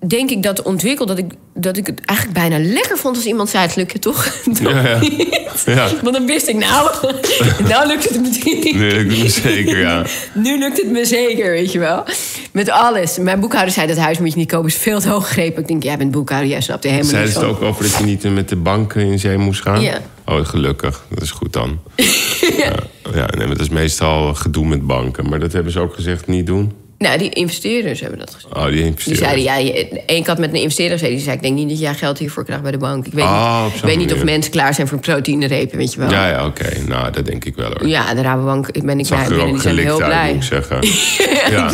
denk ik, dat ontwikkeld dat ik, dat ik het eigenlijk bijna lekker vond als iemand zei: Het lukt je toch? Toch Ja, ja. Ja. Want dan wist ik, nou, nou lukt het me niet. Ik doe het zeker, ja. Nu lukt het me zeker, weet je wel. Met alles. Mijn boekhouder zei dat huis moet je niet kopen, is veel te hoog gegrepen. Ik denk, jij bent boekhouder, jij snapt er helemaal Zeiden niks ze het ook over dat je niet met de bank in zee moest gaan? Ja. Oh, gelukkig. Dat is goed dan. ja. Ja, nee, maar dat is meestal gedoe met banken. Maar dat hebben ze ook gezegd niet doen. Nou, die investeerders hebben dat gezegd. Oh, die Die investeerders. zeiden, ja, één had met een investeerder gezeten. Die zei, ik denk niet dat jij geld hiervoor krijgt bij de bank. Ik weet, Oh, niet, ik zo'n weet niet of mensen klaar zijn voor proteïnerepen, weet je wel. Ja, ja, oké. Nou, dat denk ik wel hoor. Ja, de Rabobank ik ben ik blij er binnen. ook Die zijn gelikt heel uit, blij. moet ik zeggen. ja.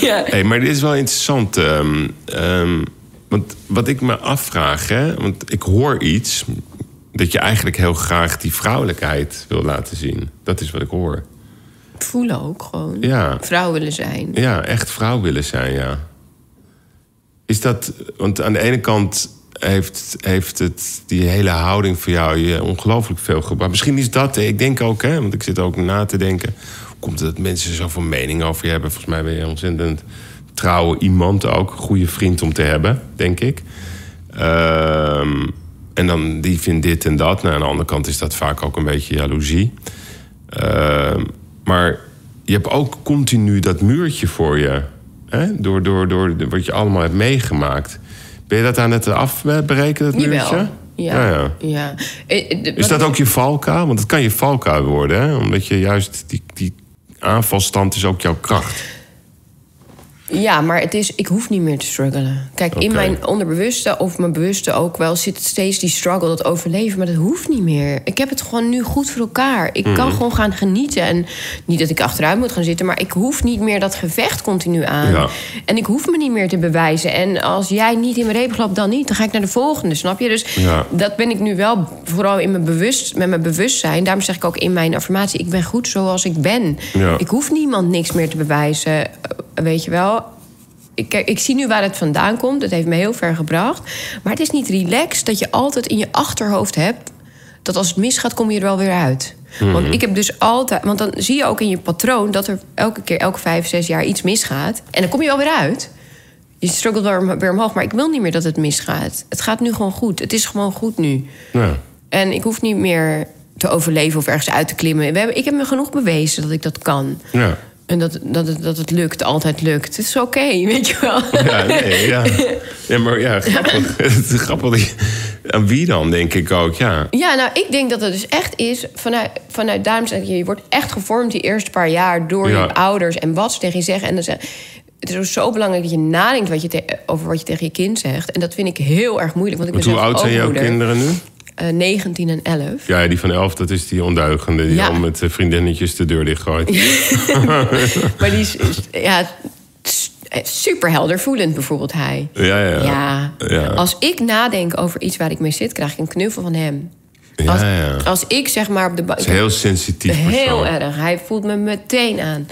ja. Hey, maar dit is wel interessant. ehm, ehm, want wat ik me afvraag, hè, want ik hoor iets dat je eigenlijk heel graag die vrouwelijkheid wil laten zien. Dat is wat ik hoor. Voelen ook gewoon. Ja. Vrouw willen zijn. Ja, echt vrouw willen zijn, ja. Is dat, want aan de ene kant heeft, heeft het, die hele houding voor jou je ongelooflijk veel gebracht. Misschien is dat, ik denk ook, hè, want ik zit ook na te denken. Hoe komt het dat mensen zoveel mening over je hebben? Volgens mij ben je een ontzettend trouwe iemand ook. Een goede vriend om te hebben, denk ik. Ehm, en dan die vindt dit en dat. Nou, aan de andere kant is dat vaak ook een beetje jaloezie. Ehm, maar je hebt ook continu dat muurtje voor je. Hè? Door, door, door wat je allemaal hebt meegemaakt. Ben je dat aan het afbreken, dat muurtje? Jawel. Ja. Ja, ja. ja. Eh, eh, Is dat ook je valkuil? Want het kan je valkuil worden, hè? Omdat je juist die, die aanvalstand is ook jouw kracht. Ja, maar het is, ik hoef niet meer te struggelen. Kijk, in mijn onderbewuste of mijn bewuste ook wel zit steeds die struggle, dat overleven. Maar dat hoeft niet meer. Ik heb het gewoon nu goed voor elkaar. Ik Mhm. kan gewoon gaan genieten. En niet dat ik achteruit moet gaan zitten, maar ik hoef niet meer dat gevecht continu aan. Ja. En ik hoef me niet meer te bewijzen. En als jij niet in mijn reep klapt, dan niet. Dan ga ik naar de volgende, snap je? Dus Ja. dat ben ik nu wel vooral in mijn bewust, met mijn bewustzijn. Daarom zeg ik ook in mijn affirmatie: ik ben goed zoals ik ben. Ja. Ik hoef niemand niks meer te bewijzen. Weet je wel? Ik, ik zie nu waar het vandaan komt. Dat heeft me heel ver gebracht. Maar het is niet relaxed dat je altijd in je achterhoofd hebt... dat als het misgaat, kom je er wel weer uit. Want ik heb dus altijd... Want dan zie je ook in je patroon... dat er elke keer, elke vijf, zes jaar iets misgaat. En dan kom je wel weer uit. Je struggelt weer, weer omhoog. Maar ik wil niet meer dat het misgaat. Het gaat nu gewoon goed. Het is gewoon goed nu. Ja. En ik hoef niet meer te overleven of ergens uit te klimmen. We hebben, ik heb me genoeg bewezen dat ik dat kan. Ja. En dat, dat, het, dat het lukt, altijd lukt. Het is oké, weet je wel. Ja, nee, ja. ja, maar ja, grappig. Het is grappig. Aan wie dan, denk ik ook, ja. Ja, nou, ik denk dat het dus echt is... vanuit, vanuit daarom zeg je, je wordt echt gevormd die eerste paar jaar... door Ja. je ouders en wat ze tegen je zeggen. En dan zeg, het is zo belangrijk dat je nadenkt wat je over wat je tegen je kind zegt. En dat vind ik heel erg moeilijk. Want ik ben hoe oud zijn jouw kinderen nu? Eh, 19 en 11. Ja, die van elf, dat is die ondeugende... die Ja. al met eh, vriendinnetjes de deur dichtgooit. Maar die is, ja, super helder voelend bijvoorbeeld hij. Ja, ja. Ja. Ja. Als ik nadenk over iets waar ik mee zit, krijg ik een knuffel van hem. Ja, Als, ja. als ik zeg maar op de bank. Is heel sensitief Heel persoon. erg. Hij voelt me meteen aan.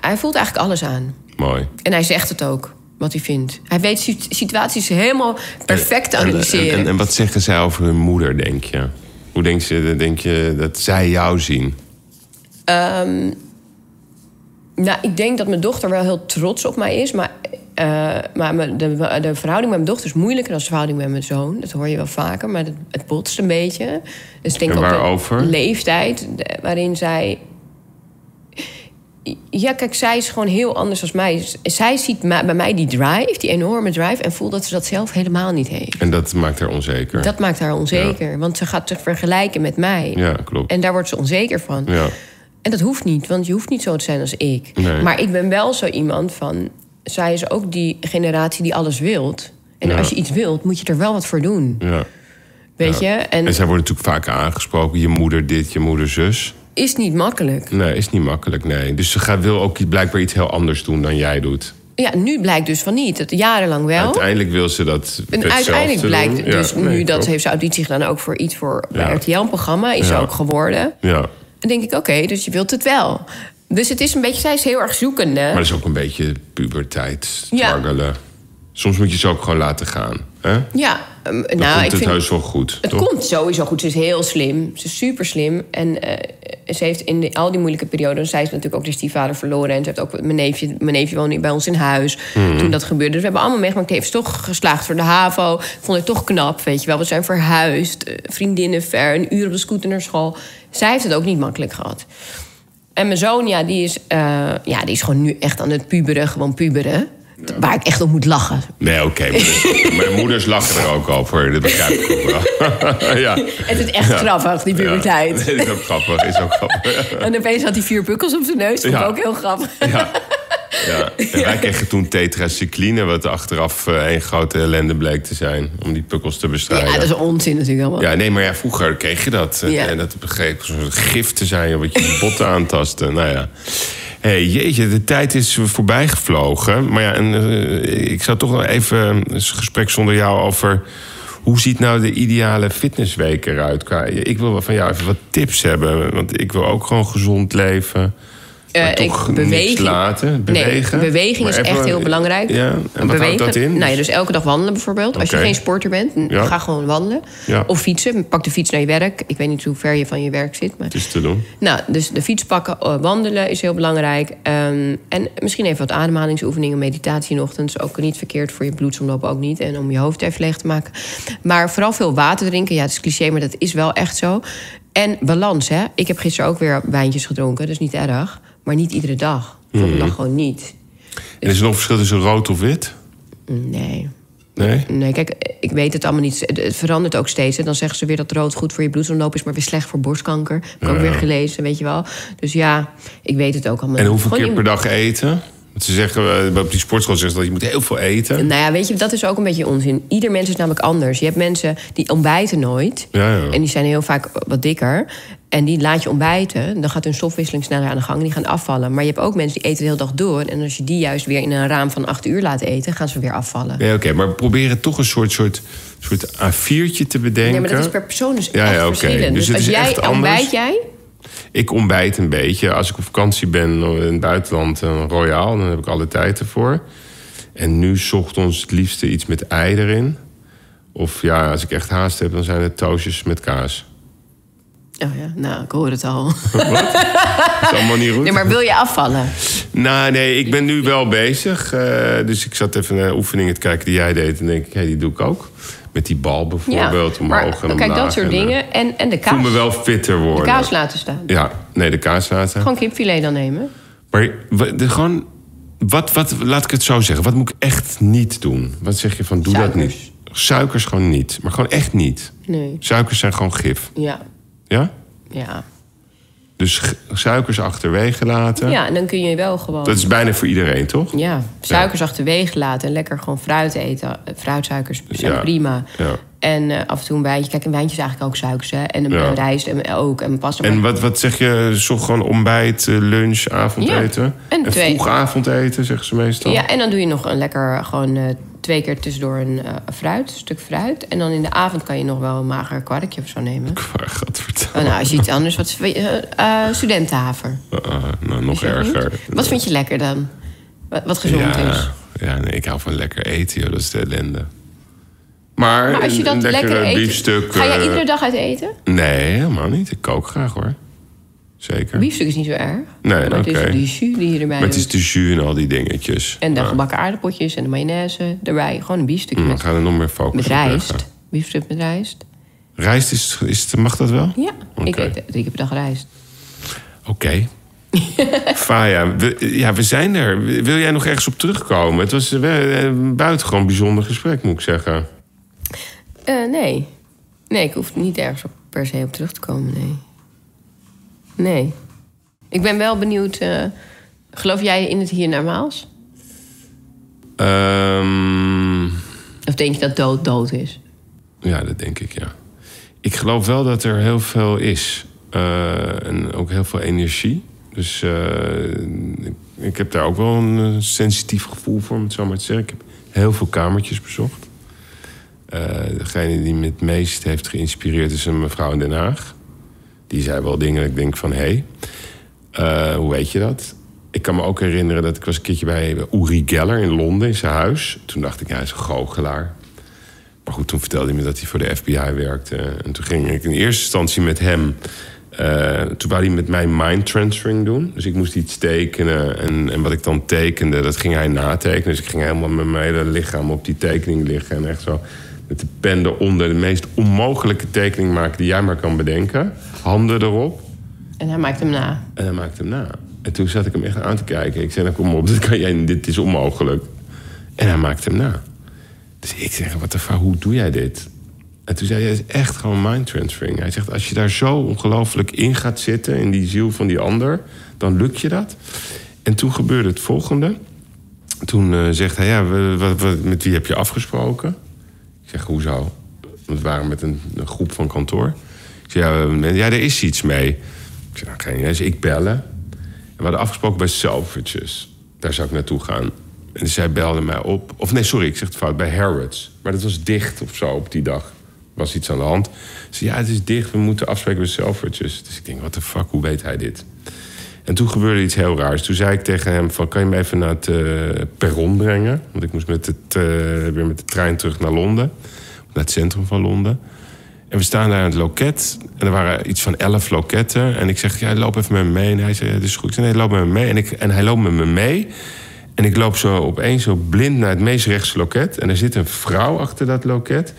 Hij voelt eigenlijk alles aan. Mooi. En hij zegt het ook, wat hij vindt. Hij weet sit- situaties helemaal perfect En- analyseren. En, en, en wat zeggen zij over hun moeder, denk je? Hoe denk je, denk je dat zij jou zien? Nou, ik denk dat mijn dochter wel heel trots op mij is. Maar, eh, maar de, de verhouding met mijn dochter is moeilijker dan de verhouding met mijn zoon. Dat hoor je wel vaker, maar het, het botst een beetje. Dus ik denk En ook de leeftijd waarin zij... Ja, kijk, zij is gewoon heel anders dan mij. Zij ziet bij mij die drive, die enorme drive... en voelt dat ze dat zelf helemaal niet heeft. En dat maakt haar onzeker. Dat maakt haar onzeker, want ze gaat zich vergelijken met mij. Ja, klopt. En daar wordt ze onzeker van. Ja. En dat hoeft niet, want je hoeft niet zo te zijn als ik. Nee. Maar ik ben wel zo iemand van... Zij is ook die generatie die alles wilt. En Ja. als je iets wilt, moet je er wel wat voor doen. ja. Weet je? En En zij worden natuurlijk vaak aangesproken. Je moeder dit, je moeder zus. Is niet makkelijk. Nee, is niet makkelijk, nee. Dus ze gaat, wil ook blijkbaar iets heel anders doen dan jij doet. Ja, nu blijkt dus van niet. Het jarenlang wel. Uiteindelijk wil ze dat En uiteindelijk doen. blijkt Ja, dus nee, nu dat klopt. heeft ze auditie gedaan ook voor iets voor bij Ja. RTL-programma. Is ze ook geworden. Ja, Dan denk ik, oké, dus je wilt het wel. Dus het is een beetje, zij is heel erg zoekende. maar dat is ook een beetje puberteit, Ja. struggelen. Soms moet je ze ook gewoon laten gaan. Hè? Ja, um, nou, komt ik het vind... heus wel goed, Het toch? komt sowieso goed. Ze is heel slim. Ze is super slim. En eh, ze heeft in de, al die moeilijke perioden... zij is natuurlijk ook de stiefvader verloren. En ze heeft ook mijn neefje... mijn neefje woonde bij ons in huis Mhm. toen dat gebeurde. Dus we hebben allemaal meegemaakt. Die heeft toch geslaagd voor de HAVO. Vond ik toch knap, weet je wel. We zijn verhuisd. eh, vriendinnen ver. Een uur op de scooter naar school. Zij heeft het ook niet makkelijk gehad. En mijn zoon, ja, die is, eh, ja, die is gewoon nu echt aan het puberen. Gewoon puberen. Waar ik echt op moet lachen. Nee, oké. mijn moeders lachen er ook over. Dat begrijp ik ook wel. ja. Het is echt grappig, die puberteit. Ja, is ook grappig. Is ook grappig. En opeens had hij vier pukkels op zijn neus. Dat vond ik ook heel grappig. Ja. Ja. En wij kregen toen tetracycline, wat achteraf eh, een grote ellende bleek te zijn. Om die pukkels te bestrijden. Ja, dat is onzin natuurlijk allemaal. Ja, nee, maar ja, vroeger kreeg je dat. Ja. En dat begreep zo'n gif te zijn, wat je botten aantastte. Nou ja. Hey, jeetje, de tijd is voorbij gevlogen. Maar ja, en, eh, ik zou toch nog even een gesprek zonder jou over... Hoe ziet nou de ideale fitnessweek eruit? Ik wil van jou even wat tips hebben. Want ik wil ook gewoon gezond leven. Maar toch beweging- laten, bewegen. Nee, beweging is even- echt heel belangrijk. Ja, en wat houdt dat in? Nou ja, dus elke dag wandelen bijvoorbeeld. Als je geen sporter bent, Ja. ga gewoon wandelen. Ja. Of fietsen. Pak de fiets naar je werk. Ik weet niet hoe ver je van je werk zit. Maar... Het is te doen. Nou, dus de fiets pakken, eh, wandelen is heel belangrijk. Ehm, en misschien even wat ademhalingsoefeningen, meditatie in de ochtend. is ook niet verkeerd voor je bloedsomloop ook niet. En om je hoofd even leeg te maken. Maar vooral veel water drinken. Ja, het is cliché, maar dat is wel echt zo. En balans, hè. Ik heb gisteren ook weer wijntjes gedronken. Is niet erg. Maar niet iedere dag. Volgende Mhm. dag gewoon niet. En is er nog verschil tussen rood of wit? Nee. Nee? Nee, kijk, ik weet het allemaal niet. Het- verandert ook steeds. Dan zeggen ze weer dat rood goed voor je bloedsomloop is... maar weer slecht voor borstkanker. Heb ik ook weer gelezen, weet je wel. Dus ja, ik weet het ook allemaal En hoeveel keer per dag eten? Want ze zeggen, eh, op die sportschool zeggen ze dat je moet heel veel eten. Nou ja, weet je, dat is ook een beetje onzin. Ieder mens is namelijk anders. Je hebt mensen die ontbijten nooit. Ja, ja. En die zijn heel vaak wat dikker. En die laat je ontbijten. Dan gaat hun stofwisseling sneller aan de gang. En die gaan afvallen. Maar je hebt ook mensen die eten de hele dag door. En als je die juist weer in een raam van acht uur laat eten... gaan ze weer afvallen. Nee, oké, maar proberen toch een soort, soort, soort A4'tje te bedenken. Nee, maar dat is per persoon dus Ja, ja, verschillend. Dus Dus, als jij ontbijt jij... Ik ontbijt een beetje. Als ik op vakantie ben in het buitenland, een royaal, dan heb ik alle tijd ervoor. En nu 's ochtends het liefste iets met ei erin. Of ja, als ik echt haast heb, dan zijn het toastjes met kaas. Oh ja, nou, ik hoor het al. Dat is allemaal niet goed. Nee, maar wil je afvallen? Nou, nee, ik ben nu wel bezig. eh, dus ik zat even naar oefeningen te kijken die jij deed. En denk ik, hé, die doe ik ook. Met die bal bijvoorbeeld, omhoog maar en omlaag. kijk, dat soort en, eh, dingen. En, en de Ik voel kaas. me wel fitter de worden. kaas laten staan. Ja, nee, de kaas laten. Gewoon kipfilet dan nemen. Maar de, gewoon, wat, wat, laat ik het zo zeggen. Wat moet ik echt niet doen? Wat zeg je van, doe dat niet? Suikers gewoon niet. Maar gewoon echt niet. Nee. Suikers zijn gewoon gif. Ja, Ja? ja. Dus suikers achterwege laten. Ja, en dan kun je wel gewoon... Dat is bijna voor iedereen, toch? Ja, suikers achterwege laten en lekker gewoon fruit eten. Eh, Fruitsuikers zijn Ja. prima. Ja. En eh, af en toe een wijntje. Kijk, een wijntje is eigenlijk ook suikers, hè. En een Ja. rijst en ook. En pasta. En wat, wat zeg je? Zo gewoon ontbijt, eh, lunch, avondeten? Ja, en twee. vroeg avondeten, zeggen ze meestal. Ja, en dan doe je nog een lekker gewoon twee keer tussendoor een eh, fruit, een stuk fruit. En dan in de avond kan je nog wel een mager kwarkje of zo nemen. Het Oh, nou, als je iets anders... Wat, eh, studentenhaver. nou, nog erger. Wat vind je lekker dan? Wat, wat gezond ja, is? ja, nee, ik hou van lekker eten, joh. Dat is de ellende. Maar, Maar als je een- dat een lekker eet... biefstuk... Ga jij iedere dag uit eten? Nee, helemaal niet. Ik kook graag, hoor. Zeker. Biefstuk is niet zo erg. Nee, maar het is die jus die je erbij Maar het is de jus en al die dingetjes. En de Ja. gebakken aardappeltjes en de mayonaise erbij. Gewoon een biefstuk Mm, we gaan er nog meer focus met rijst. Biefstuk met rijst. Rijst, is, is, mag dat wel? Ja, ik eet drie keer per dag rijst. Oké. Faya, we, ja, we zijn er. Wil jij nog ergens op terugkomen? Het was eh, een buitengewoon bijzonder gesprek, moet ik zeggen. Eh, nee. Nee, ik hoef niet ergens op, per se op terug te komen, nee. Nee. Ik ben wel benieuwd... eh, geloof jij in het hiernamaals? Ehm, Of denk je dat dood dood is? ja, dat denk ik, ja. Ik geloof wel dat er heel veel is. Eh, en ook heel veel energie. Dus eh, ik, ik heb daar ook wel een sensitief gevoel voor, om het zo maar te zeggen. Ik heb heel veel kamertjes bezocht. Degene die me het meest heeft geïnspireerd is een mevrouw in Den Haag. Die zei wel dingen ik denk van, hé, hey, eh, hoe weet je dat? Ik kan me ook herinneren dat ik was een keertje bij Uri Geller in Londen, in zijn huis. Toen dacht ik, hij is een goochelaar. Maar goed, toen vertelde hij me dat hij voor de FBI werkte. En toen ging ik in eerste instantie met hem... eh, toen wou hij met mij mind transferring doen. Dus ik moest iets tekenen. En, en wat ik dan tekende, dat ging hij natekenen. Dus ik ging helemaal met mijn hele lichaam op die tekening liggen. En echt zo met de pen eronder de meest onmogelijke tekening maken... die jij maar kan bedenken. Handen erop. En hij maakt hem na. En hij maakte hem na. En toen zat ik hem echt aan te kijken. Ik zei, nou kom op, dit, kan jij, dit is onmogelijk. En hij maakte hem na. Dus ik zeg, wat de fuck, hoe doe jij dit? En toen zei hij, het is echt gewoon mind transferring. Hij zegt, als je daar zo ongelooflijk in gaat zitten... in die ziel van die ander, dan lukt je dat. En toen gebeurde het volgende. toen eh, zegt hij, ja, wat- met wie heb je afgesproken? Zeg, hoezo? Want we waren met een, groep van kantoor. Ik zeg, ja, ja, er is iets mee. Ik zeg, nou, geen idee. Dus ik bellen. En we hadden afgesproken bij Selfridges. Daar zou ik naartoe gaan. En zij belde mij op. Of nee, sorry, ik zeg het fout. Bij Harrods. Maar dat was dicht of zo op die dag. Was iets aan de hand. Ze zei, ja, het is dicht. We moeten afspreken bij Selfridges. Dus ik denk, what the fuck, hoe weet hij dit? En toen gebeurde iets heel raars. Toen zei ik tegen hem van, kan je me even naar het eh, perron brengen? Want ik moest met het, eh, weer met de trein terug naar Londen. Naar het centrum van Londen. En we staan daar aan het loket. En er waren iets van elf loketten. En ik zeg, ja, loop even met me mee. En hij zei, ja, is goed. Nee, loop met me mee. En, ik, en hij loopt met me mee. En ik loop zo opeens zo blind naar het meest rechtse loket. En er zit een vrouw achter dat loket...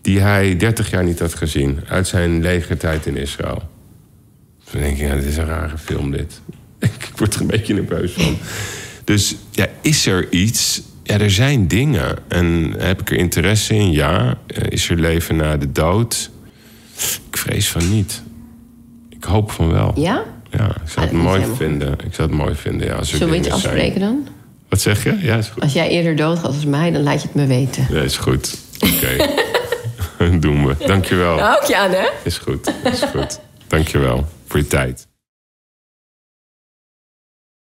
die hij 30 jaar niet had gezien. Uit zijn legertijd in Israël. Toen denk ik, ja, dit is een rare film dit. ik word er een beetje nerveus van. Dus ja, is er iets? Ja, er zijn dingen. En heb ik er interesse in? Ja. Eh, Is er leven na de dood? Ik vrees van niet. Ik hoop van wel. Ja? Ja, ik zou Ah, het mooi vinden. Ik zou het mooi vinden, ja. Zullen we iets afspreken dan? Wat zeg je? Ja, is goed. Als jij eerder doodgaat als mij, dan laat je het me weten. Ja, is goed. Oké. Doen we. Dankjewel. Ik je aan, hè? Is goed. Is goed. Dankjewel voor je tijd.